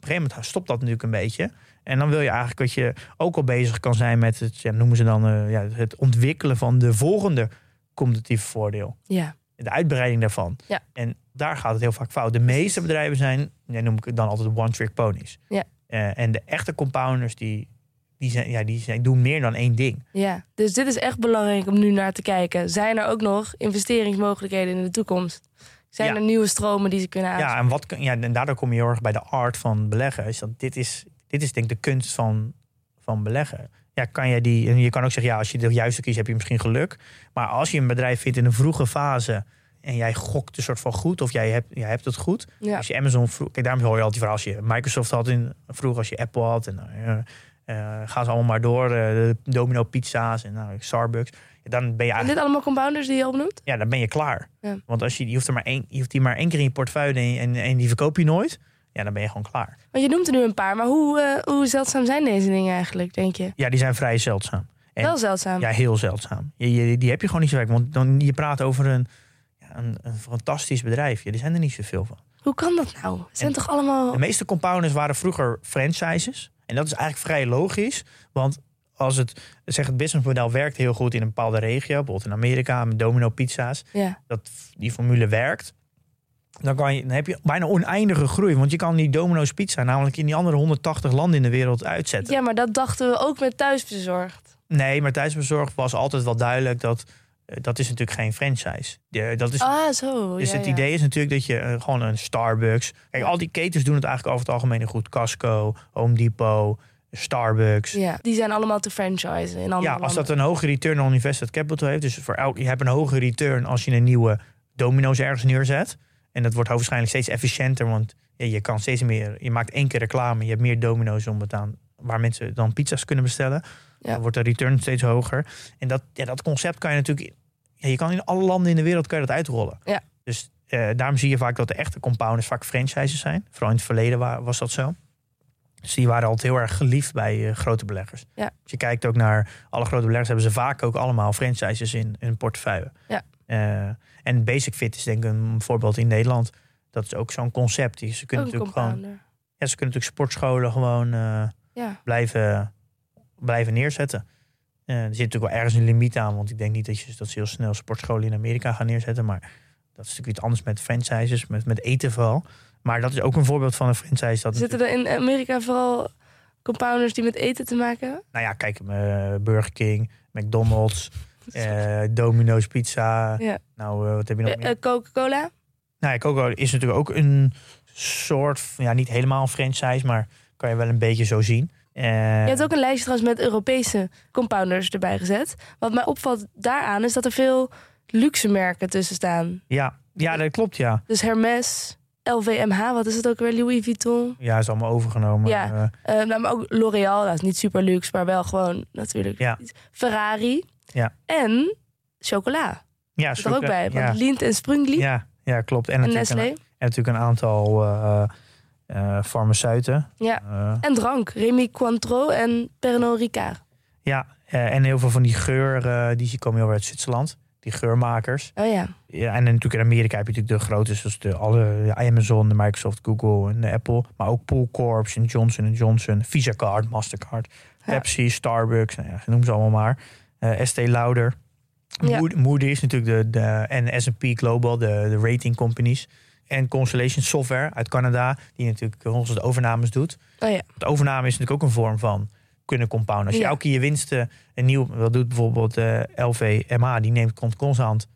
Gegeven moment stopt dat natuurlijk een beetje. En dan wil je eigenlijk dat je ook al bezig kan zijn met het, ja, noemen ze dan eh, ja, het ontwikkelen van de volgende competitieve voordeel ja. de uitbreiding daarvan. Ja. En daar gaat het heel vaak fout. De meeste bedrijven zijn, ja, noem ik het dan altijd one-trick ponies. Ja. Eh, en de echte compounders, die, die, zijn, ja, die zijn, doen meer dan één ding. Ja, dus dit is echt belangrijk om nu naar te kijken. Zijn er ook nog investeringsmogelijkheden in de toekomst? Zijn Ja. er nieuwe stromen die ze kunnen Ja, aanspreken? en, wat, ja, en daardoor kom je heel erg bij de art van beleggen. Is dat dit, is, dit is denk ik de kunst van, van beleggen. Ja, kan je die, en je kan ook zeggen, ja, als je de juiste kiest, heb je misschien geluk. Maar als je een bedrijf vindt in een vroege fase en jij gokt een soort van goed, of jij hebt, jij hebt het goed, Ja. Als je Amazon vroeg, kijk, daarom hoor je altijd verhaal als je Microsoft had in vroeger, als je Apple had en nou, eh, eh, gaan ze allemaal maar door, eh, de Domino pizza's en nou, Starbucks. Dan ben je eigenlijk, dit allemaal compounders die je opnoemt? ja, dan ben je klaar. Ja. Want als je, je hoeft er maar één, je hoeft die maar één keer in je portefeuille en, en, die verkoop je nooit, ja, dan ben je gewoon klaar. Want je noemt er nu een paar, maar hoe, eh, hoe zeldzaam zijn deze dingen eigenlijk, denk je? Ja, die zijn vrij zeldzaam. En- Wel zeldzaam. Ja, heel zeldzaam. Je, je- die heb je gewoon niet zo vaak, want dan je praat over een, ja, een, een fantastisch bedrijf. Ja, die zijn er niet zoveel van. Hoe kan dat nou? Het zijn En- toch allemaal... De meeste compounders waren vroeger franchises. En dat is eigenlijk vrij logisch. Want als het, zeg het businessmodel werkt heel goed in een bepaalde regio, bijvoorbeeld in Amerika met domino pizza's, Ja, dat die formule werkt, dan, kan je, dan heb je bijna oneindige groei. Want je kan die domino's pizza namelijk in die andere 180 landen in de wereld uitzetten. ja maar dat dachten we ook met thuisbezorgd. Nee, maar thuisbezorgd was altijd wel duidelijk dat eh, dat is natuurlijk geen franchise. Dat is, Ah, zo. dus ja, het ja. idee is natuurlijk dat je eh, gewoon een Starbucks. Kijk, al die ketens doen het eigenlijk over het algemeen goed. Costco, Home Depot, Starbucks. Ja, Ja, die zijn allemaal te franchisen in andere als dat een hoge return on invested capital heeft. Dus voor elk, je hebt een hoge return als je een nieuwe domino's ergens neerzet. En dat wordt waarschijnlijk steeds efficiënter. Want ja, je kan steeds meer. Je maakt één keer reclame. Je hebt meer domino's om het aan. Waar mensen dan pizza's kunnen bestellen. Ja. Dan wordt de return steeds hoger. En dat, ja, dat concept kan je natuurlijk. Ja, je kan in alle landen in de wereld kan je dat uitrollen. Ja. Dus eh, daarom zie je vaak dat de echte compounders vaak franchises zijn. Vooral in het verleden wa- was dat zo. Dus die waren altijd heel erg geliefd bij eh, grote beleggers. Ja. Als je kijkt ook naar alle grote beleggers, hebben ze vaak ook allemaal franchises in hun portefeuille. Ja. Eh, en Basic Fit is denk ik een voorbeeld in Nederland. Dat is ook zo'n concept. Ze kunnen Ook natuurlijk gewoon, ja, ze kunnen natuurlijk sportscholen gewoon eh, Ja. blijven, blijven neerzetten. Er zit natuurlijk wel ergens een limiet aan, want ik denk niet dat, je, dat ze heel snel sportscholen in Amerika gaan neerzetten. Maar dat is natuurlijk iets anders met franchises, met, met eten vooral. Maar dat is ook een voorbeeld van een franchise. Dat Zitten er in Amerika vooral compounders die met eten te maken hebben? nou ja, kijk, eh, Burger King, McDonald's, eh, Domino's Pizza. Ja. Nou, eh, wat heb je nog meer? Coca-Cola? nou, ja, Coco is natuurlijk ook een soort, ja, niet helemaal een franchise, maar kan je wel een beetje zo zien. Je hebt ook een lijstje trouwens met Europese compounders erbij gezet. Wat mij opvalt daaraan is dat er veel luxe merken tussen staan. ja, ja, dat klopt, ja. Dus Hermes, LVMH, wat is het ook weer? Louis Vuitton. Ja, is allemaal overgenomen. Ja. Eh, Eh, nou, maar ook L'Oréal, dat is niet super luxe, maar wel gewoon natuurlijk. Ja. Ferrari. Ja. En chocola. ja, Dat er ook bij. Want Ja, Lindt en Sprungli ja, ja, klopt. En, en natuurlijk Nestlé. een, en natuurlijk een aantal eh, eh, farmaceuten. Ja. En drank. Remy Cointreau en Pernod Ricard. ja, en heel veel van die geur, die komen heel erg uit Zwitserland. Die geurmakers. Oh ja. Ja, en natuurlijk in Amerika heb je natuurlijk de grote, zoals de, alle Amazon, de Microsoft, Google en de Apple. Maar ook Pool Corps en Johnson Johnson, Visa Card, Mastercard, Ja. Pepsi, Starbucks, nou ja, noem ze allemaal maar. Eh Estee Lauder. Ja. Moody is natuurlijk de, de en S&P Global, de, de rating companies. En Constellation Software uit Canada, die natuurlijk onze de overnames doet. Oh ja. De overname is natuurlijk ook een vorm van kunnen compounden. Als je Ja. elke keer je winsten een nieuw, dat doet bijvoorbeeld eh LVMH, die neemt komt constant,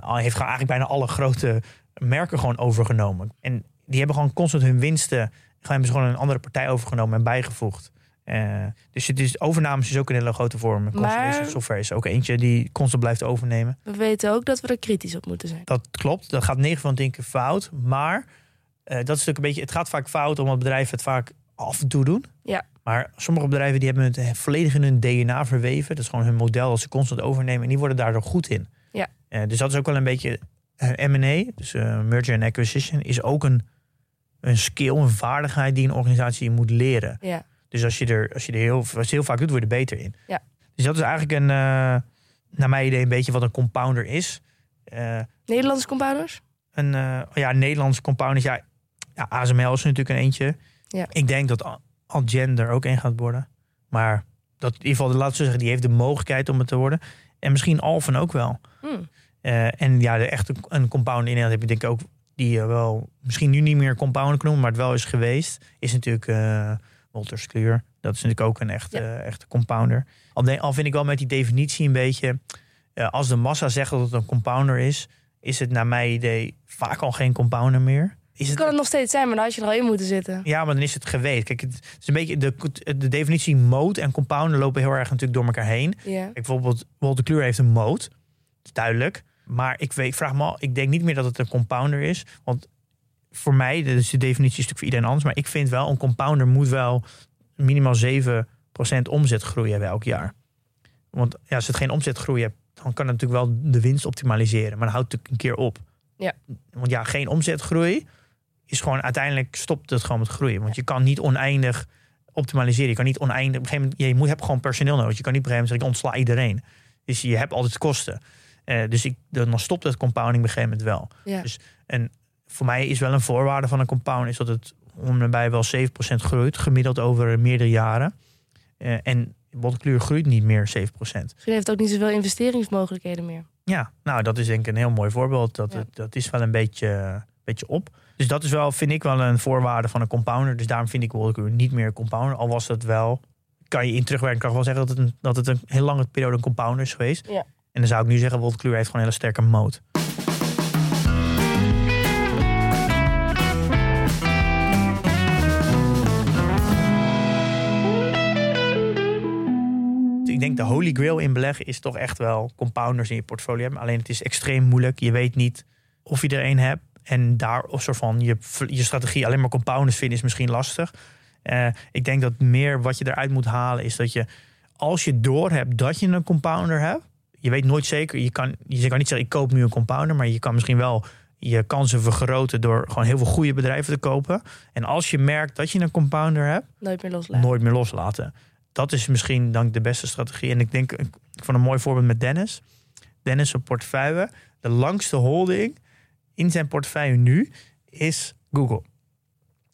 al heeft eigenlijk bijna alle grote merken gewoon overgenomen. En die hebben gewoon constant hun winsten, gewoon hebben ze gewoon een andere partij overgenomen en bijgevoegd. Eh, dus het is, overnames is ook een hele grote vorm. Maar- Software is ook eentje die constant blijft overnemen. We weten ook dat we er kritisch op moeten zijn. Dat klopt. Dat gaat 9 van de 10 keer fout. Maar dat is natuurlijk een beetje. Het gaat vaak fout omdat bedrijven het vaak af en toe doen. Ja. Maar sommige bedrijven die hebben het eh, volledig in hun DNA verweven. Dat is gewoon hun model dat ze constant overnemen. En die worden daardoor goed in. Ja. Eh, dus dat is ook wel een beetje. eh, M&A, dus merger and acquisition, is ook een, een skill, een vaardigheid die een organisatie moet leren. Ja. Dus als je er, als je er heel, als je het heel vaak doet, word je er beter in. Ja. Dus dat is eigenlijk een, naar mijn idee, een beetje wat een compounder is. Nederlandse compounders? een ja, Nederlandse compound is. Ja, ja, ASML is natuurlijk een eentje. Ja. Ik denk dat Al- Algen er ook een gaat worden. Maar dat in ieder geval, laten we zeggen, die heeft de mogelijkheid om het te worden. En misschien Alphen ook wel. Hmm. Eh, en ja, de echte een compound in Nederland heb je denk ik ook die eh, wel misschien nu niet meer compounder genoemd, maar het wel is geweest, is natuurlijk eh Wolters Kluwer. Dat is natuurlijk ook een echte, Ja. echte compounder. Al, de- al vind ik wel met die definitie een beetje, als de massa zegt dat het een compounder is, is het naar mijn idee vaak al geen compounder meer. Is het, Kan het nog steeds zijn, maar dan had je er al in moeten zitten. ja, maar dan is het geweest. Kijk, het is een beetje de, de definitie mode en compounder lopen heel erg natuurlijk door elkaar heen. Kijk, bijvoorbeeld Walter Kluwer heeft een mode. Dat is duidelijk. Maar ik weet, vraag me al, ik denk niet meer dat het een compounder is. Want voor mij, dus de definitie is natuurlijk voor iedereen anders. Maar ik vind wel, een compounder moet wel minimaal 7% omzetgroei hebben elk jaar. Want ja, als het geen omzetgroei hebt, dan kan het natuurlijk wel de winst optimaliseren. Maar dan houdt het een keer op. Ja. Want ja, geen omzetgroei is gewoon uiteindelijk stopt het gewoon met groeien. Want je kan niet oneindig optimaliseren. Je kan niet oneindig. Op een gegeven moment, je moet hebt gewoon personeel nodig. Je kan niet op een gegeven moment zeggen, ik ontsla iedereen. Dus je hebt altijd kosten. Eh, dus ik, dan stopt het compounding op een gegeven moment wel. Ja. Dus en voor mij is wel een voorwaarde van een compound is dat het om en bij wel 7% groeit, gemiddeld over meerdere jaren. Eh, en Bottenkleur groeit niet meer 7%. Misschien heeft het ook niet zoveel investeringsmogelijkheden meer. Ja, nou dat is denk ik een heel mooi voorbeeld. Dat, Ja. het, dat is wel een beetje, beetje op. Dus dat is wel, vind ik wel een voorwaarde van een compounder. Dus daarom vind ik Bottenkleur niet meer een compounder. Al was dat wel, kan je in terugwerking kan wel zeggen dat het, een, dat het een heel lange periode een compounder is geweest. Ja. En dan zou ik nu zeggen, Bottenkleur heeft gewoon een hele sterke moot. Ik denk de holy grail in beleggen is toch echt wel compounders in je portfolio hebben. Alleen het is extreem moeilijk. Je weet niet of je er een hebt. En daar of soort van je, je strategie alleen maar compounders vinden is misschien lastig. Eh, ik denk dat meer wat je eruit moet halen is dat je als je door hebt dat je een compounder hebt. Je weet nooit zeker. Je kan, je kan niet zeggen ik koop nu een compounder. Maar je kan misschien wel je kansen vergroten door gewoon heel veel goede bedrijven te kopen. En als je merkt dat je een compounder hebt, Nooit meer loslaten. nooit meer loslaten. Dat is misschien dan de beste strategie. En ik denk, ik vond een mooi voorbeeld met Dennis. Dennis portefeuille. De langste holding in zijn portefeuille nu is Google.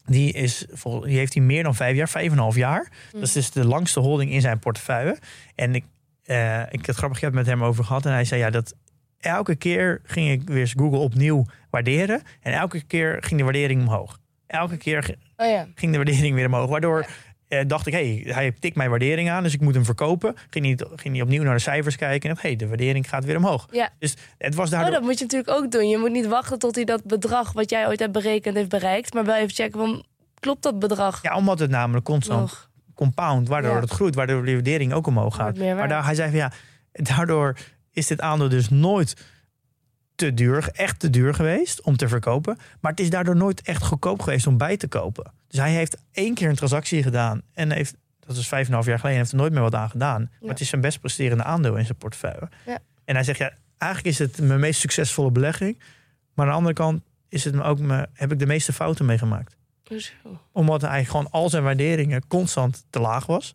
Die, is, vol- die heeft hij meer dan vijf jaar, vijf en een half jaar. Dat is dus de langste holding in zijn portefeuille. En ik, eh, ik heb het grappig, heb met hem over gehad. En hij zei ja, dat elke keer ging ik weer Google opnieuw waarderen. En elke keer ging de waardering omhoog. Elke keer Oh ja. ging de waardering weer omhoog. Waardoor eh, dacht ik, hey, hij tikt mijn waardering aan, dus ik moet hem verkopen. Ging hij, ging hij opnieuw naar de cijfers kijken en hey, de waardering gaat weer omhoog. Ja. Dus het was Oh, daardoor... dat moet je natuurlijk ook doen. Je moet niet wachten tot hij dat bedrag wat jij ooit hebt berekend heeft bereikt. Maar wel even checken, van, klopt dat bedrag Ja, omdat het namelijk constant nog? compound, waardoor Ja. het groeit, waardoor de waardering ook omhoog gaat. Maar daar, hij zei van ja, daardoor is dit aandeel dus nooit te duur, echt te duur geweest om te verkopen. Maar het is daardoor nooit echt goedkoop geweest om bij te kopen. Dus hij heeft één keer een transactie gedaan en heeft, dat is vijf en een half jaar geleden, heeft er nooit meer wat aan gedaan. Maar het is zijn best presterende aandeel in zijn portefeuille. Ja. En hij zegt ja, eigenlijk is het mijn meest succesvolle belegging. Maar aan de andere kant is het me ook me, heb ik de meeste fouten meegemaakt. Omdat hij gewoon al zijn waarderingen constant te laag was.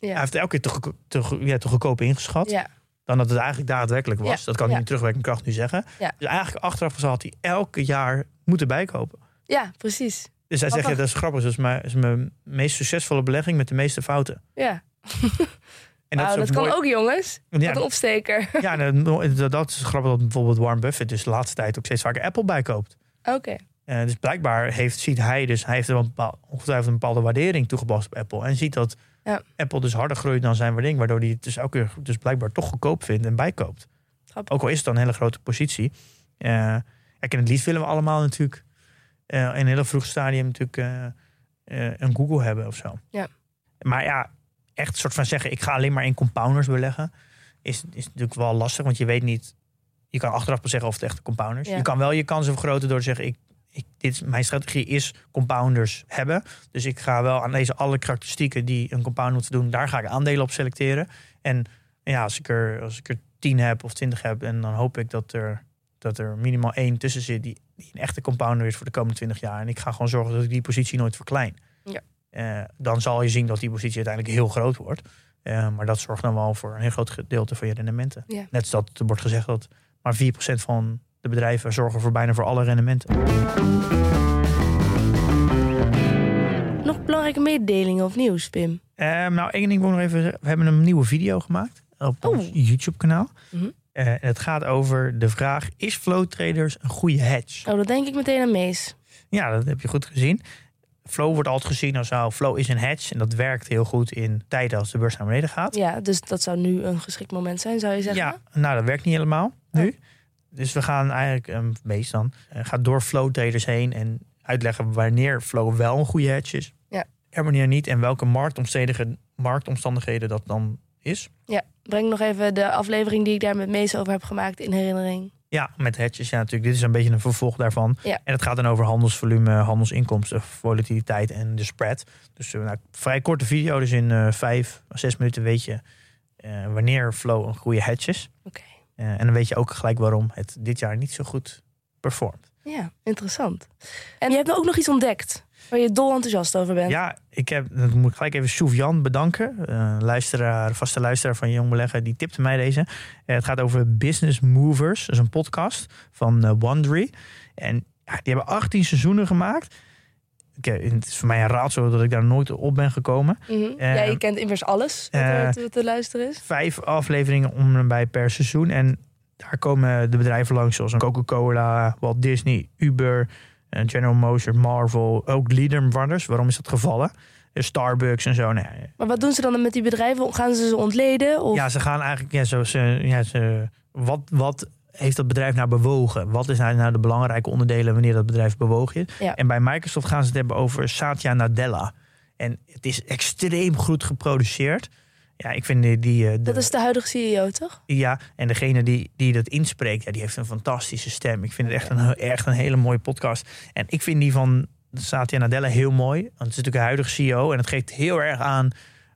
Hij Ja. heeft elke keer te, te, ja, te goedkoop ingeschat. ja. Dan dat het eigenlijk daadwerkelijk was. Ja, Dat kan hij ja. niet terugwerkende kracht nu zeggen. Ja. Dus eigenlijk achteraf gezien had hij elke jaar moeten bijkopen. ja, precies. Dus hij zegt, ja, dat is grappig. Dat is mijn, is mijn meest succesvolle belegging met de meeste fouten. Ja. En dat kan mooi- ook, jongens. Ja, Wat een opsteker. ja, dat, dat- dat is grappig dat bijvoorbeeld Warren Buffett dus de laatste tijd ook steeds vaker Apple bijkoopt. Oké. Eh, dus blijkbaar heeft, ziet hij dus, hij heeft er wel ongetwijfeld een bepaalde waardering toegepast op Apple. En ziet dat Ja. Apple dus harder groeit dan zijn waardering. Waardoor hij het dus elke keer dus blijkbaar toch goedkoop vindt en bijkoopt. Grappig. Ook al is het dan een hele grote positie. Eh kijk, en het liefst willen we allemaal natuurlijk eh, in een hele vroeg stadium natuurlijk eh, een Google hebben of zo. Ja. Maar ja, echt soort van zeggen, ik ga alleen maar in compounders beleggen. Is, is natuurlijk wel lastig, want je weet niet. Je kan achteraf pas zeggen of het echt compounders. Ja. Je kan wel je kansen vergroten door te zeggen, ik, ik, dit, mijn strategie is compounders hebben. Dus ik ga wel aan deze alle karakteristieken die een compounder moet doen, daar ga ik aandelen op selecteren. En ja, als ik er, als ik er 10 heb of 20 heb, en dan hoop ik dat er, dat er minimaal één tussen zit die, die een echte compounder is voor de komende 20 jaar. En ik ga gewoon zorgen dat ik die positie nooit verklein. Ja. Eh, dan zal je zien dat die positie uiteindelijk heel groot wordt. Eh, maar dat zorgt dan wel voor een heel groot gedeelte van je rendementen. Ja. Net als dat er wordt gezegd dat maar 4% van de bedrijven zorgen voor bijna voor alle rendementen. Nog belangrijke mededelingen of nieuws, Pim? Eh, nou, één ding wil ik nog even zeggen. We hebben een nieuwe video gemaakt op Oh. ons YouTube-kanaal. Mhm. Eh, het gaat over de vraag: is flow traders een goede hedge? Oh, dat denk ik meteen aan Mees. Ja, dat heb je goed gezien. Flow wordt altijd gezien als nou, flow is een hedge. En dat werkt heel goed in tijden als de beurs naar beneden gaat. Ja, dus dat zou nu een geschikt moment zijn, zou je zeggen? Ja, nou, dat werkt niet helemaal nu. Dus we gaan eigenlijk, um, meest dan, eh, gaat door flow traders heen en uitleggen wanneer flow wel een goede hedge is. Ja. En wanneer niet. En welke marktomstandigheden, marktomstandigheden dat dan is. Ja, breng nog even de aflevering die ik daar met Mees over heb gemaakt in herinnering. Ja, met hedges. Ja, natuurlijk. Dit is een beetje een vervolg daarvan. Ja. En het gaat dan over handelsvolume, handelsinkomsten, volatiliteit en de spread. Dus uh, nou, vrij korte video. Dus in uh, vijf, zes minuten weet je uh, wanneer flow een goede hedge is. Oké. Uh, en dan weet je ook gelijk waarom het dit jaar niet zo goed performt. Ja, interessant. En je hebt ook nog iets ontdekt waar je dol enthousiast over bent. Ja, ik heb, dan moet ik gelijk even Soufjan bedanken. Uh, luisteraar, vaste luisteraar van Jong Beleggen, die tipte mij deze. Uh, het gaat over Business Movers. Dat is een podcast van uh, Wondery. En ja, die hebben 18 seizoenen gemaakt. Ik, het is voor mij een raadsel dat ik daar nooit op ben gekomen. Mm -hmm. ja, je kent immers alles wat er te, te luisteren is. Vijf afleveringen om en bij per seizoen. En daar komen de bedrijven langs zoals een Coca-Cola, Walt Disney, Uber, General Motors, Marvel, ook Leader Brothers. Waarom is dat gevallen? Starbucks en zo. Nee. Maar wat doen ze dan met die bedrijven? Gaan ze ze ontleden? Of? Ja, ze gaan eigenlijk, ja, zo, ze, ja, ze, wat, wat heeft dat bedrijf nou bewogen? Wat is nou, nou de belangrijke onderdelen wanneer dat bedrijf bewogen is? Ja. En bij Microsoft gaan ze het hebben over Satya Nadella. En het is extreem goed geproduceerd. Ja, ik vind die... die de, dat is de huidige CEO, toch? Ja, en degene die, die dat inspreekt, ja, die heeft een fantastische stem. Ik vind het echt een, echt een hele mooie podcast. En ik vind die van Satya Nadella heel mooi. Want het is natuurlijk een huidige CEO. En het geeft heel erg aan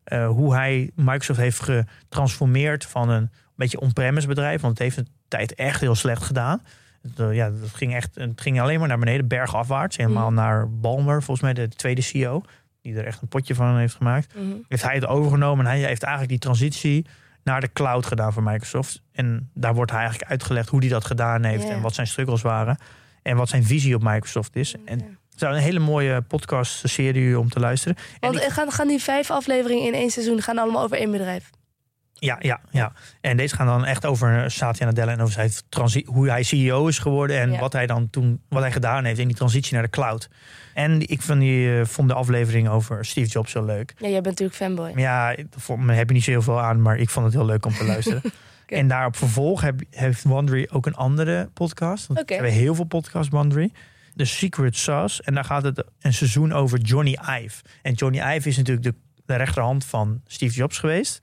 uh, hoe hij Microsoft heeft getransformeerd van een beetje on-premise bedrijf. Want het heeft een tijd echt heel slecht gedaan. Het, eh, ja, dat ging echt, het ging alleen maar naar beneden, bergafwaarts. Helemaal Mhm. naar Balmer, volgens mij de tweede CEO. Die er echt een potje van heeft gemaakt. Mhm. Heeft hij het overgenomen en hij heeft eigenlijk die transitie naar de cloud gedaan voor Microsoft. En daar wordt hij eigenlijk uitgelegd hoe hij dat gedaan heeft. En wat zijn struggles waren. En wat zijn visie op Microsoft is. En het is een hele mooie podcast-serie om te luisteren. En Want ik- eh, gaan, gaan die vijf afleveringen in één seizoen gaan allemaal over één bedrijf? Ja, ja, ja. En deze gaan dan echt over Satya Nadella en over zijn transi- hoe hij CEO is geworden en Ja. wat hij dan toen wat hij gedaan heeft in die transitie naar de cloud. En ik vond, die, eh, vond de aflevering over Steve Jobs heel leuk. Ja, jij bent natuurlijk fanboy. Ja, voor me heb je niet zo heel veel aan, maar ik vond het heel leuk om te luisteren. Oké. En daarop vervolg heb, heeft Wondery ook een andere podcast. Want. We hebben heel veel podcasts, Wondery. The Secret Sauce. En daar gaat het een seizoen over Johnny Ive. En Johnny Ive is natuurlijk de, de rechterhand van Steve Jobs geweest.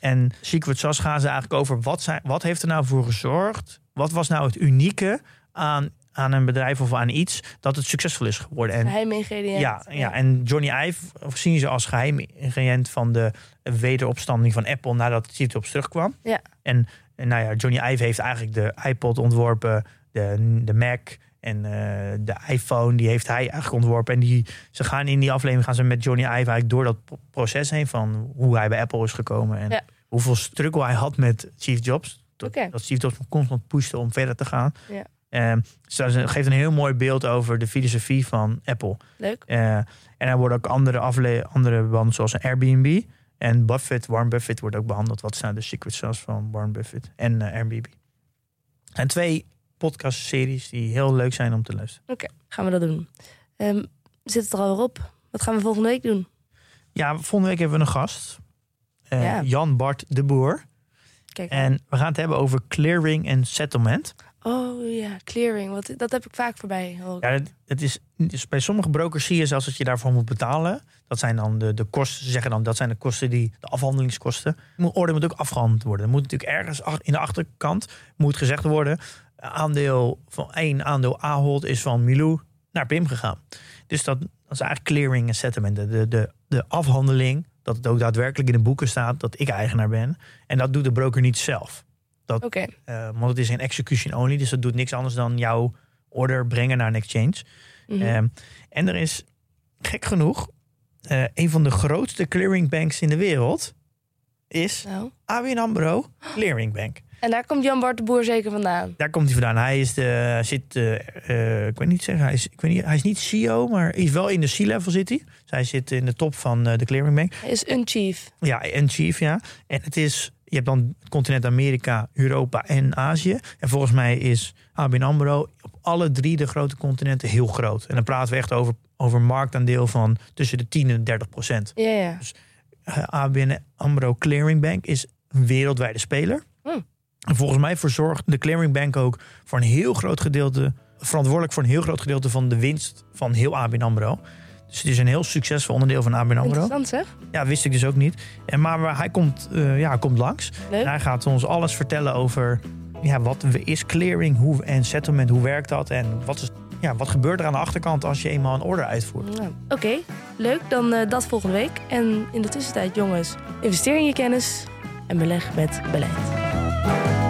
En Secret Sauce gaan ze eigenlijk over wat, zijn, wat heeft er nou voor gezorgd? Wat was nou het unieke aan, aan een bedrijf of aan iets dat het succesvol is geworden? En Geheim ingrediënt. ja, ja, en Johnny Ive zien ze als geheim ingrediënt van de wederopstanding van Apple nadat Steve Jobs terugkwam. Ja. En, en nou ja, Johnny Ive heeft eigenlijk de iPod ontworpen, de, de Mac en eh, de iPhone, die heeft hij eigenlijk ontworpen. En die, ze gaan in die aflevering gaan ze met Johnny Ive eigenlijk door dat pro- proces heen van hoe hij bij Apple is gekomen en Ja. hoeveel struggle hij had met Steve Jobs. Dat, Oké. dat Steve Jobs constant pushte om verder te gaan. Ja. Dus dat geeft een heel mooi beeld over de filosofie van Apple. Leuk. Eh, en er worden ook andere, afle andere behandeld, zoals een Airbnb. En Buffett, Warren Buffett wordt ook behandeld. Wat zijn de secret sauce van Warren Buffett en eh, Airbnb. En twee podcastseries die heel leuk zijn om te luisteren. Oké, gaan we dat doen. Ehm, zit het er alweer op? Wat gaan we volgende week doen? Ja, volgende week hebben we een gast. Eh, Ja. Jan Bart de Boer. Kijk. En we gaan het hebben over clearing en settlement. Oh ja, clearing. Wat, dat heb ik vaak voorbij. Ja, het, het is, dus bij sommige brokers zie je zelfs dat je daarvoor moet betalen. Dat zijn dan de, de kosten. Ze zeggen dan dat zijn de kosten die de afhandelingskosten. Moet- Orde moet ook afgehandeld worden. Er moet natuurlijk ergens in de achterkant moet gezegd worden. Aandeel van één aandeel Ahold is van Milou naar Pim gegaan. Dus dat, dat is eigenlijk clearing en settlement. De, de, de, de afhandeling. Dat het ook daadwerkelijk in de boeken staat dat ik eigenaar ben. En dat doet de broker niet zelf. Oké, Eh, want het is een execution only. Dus dat doet niks anders dan jouw order brengen naar een exchange. mhm. Ehm, en er is, gek genoeg, eh, een van de grootste clearingbanks in de wereld is nou. ABN AMRO Clearing Bank. En daar komt Jan Bart de Boer zeker vandaan. Daar komt hij vandaan. Hij is de, zit, eh, eh, ik weet niet zeggen, hij is, ik weet niet, hij is niet CEO, maar is wel in de C-level zit hij. Dus hij zit in de top van eh, de Clearing Bank. Hij is een chief. Ja, en chief, ja. En het is, je hebt dan continent Amerika, Europa en Azië. En volgens mij is ABN AMRO op alle drie de grote continenten heel groot. En dan praten we echt over, over een marktaandeel van tussen de 10 en 30 procent. Ja, ja. Eh, ABN AMRO Clearing Bank is een wereldwijde speler. Hmm. En volgens mij verzorgt de Clearing Bank ook voor een heel groot gedeelte... verantwoordelijk voor een heel groot gedeelte van de winst van heel ABN AMRO. Dus het is een heel succesvol onderdeel van ABN AMRO. Interessant zeg. Ja, wist ik dus ook niet. En maar hij komt, eh, ja, hij komt langs. Leuk. En hij gaat ons alles vertellen over ja, wat is clearing hoe, en settlement, hoe werkt dat en wat, is, ja, wat gebeurt er aan de achterkant als je eenmaal een order uitvoert. Oké, leuk. Dan eh, dat volgende week. En in de tussentijd, jongens, investeer in je kennis en beleg met beleid. Bye.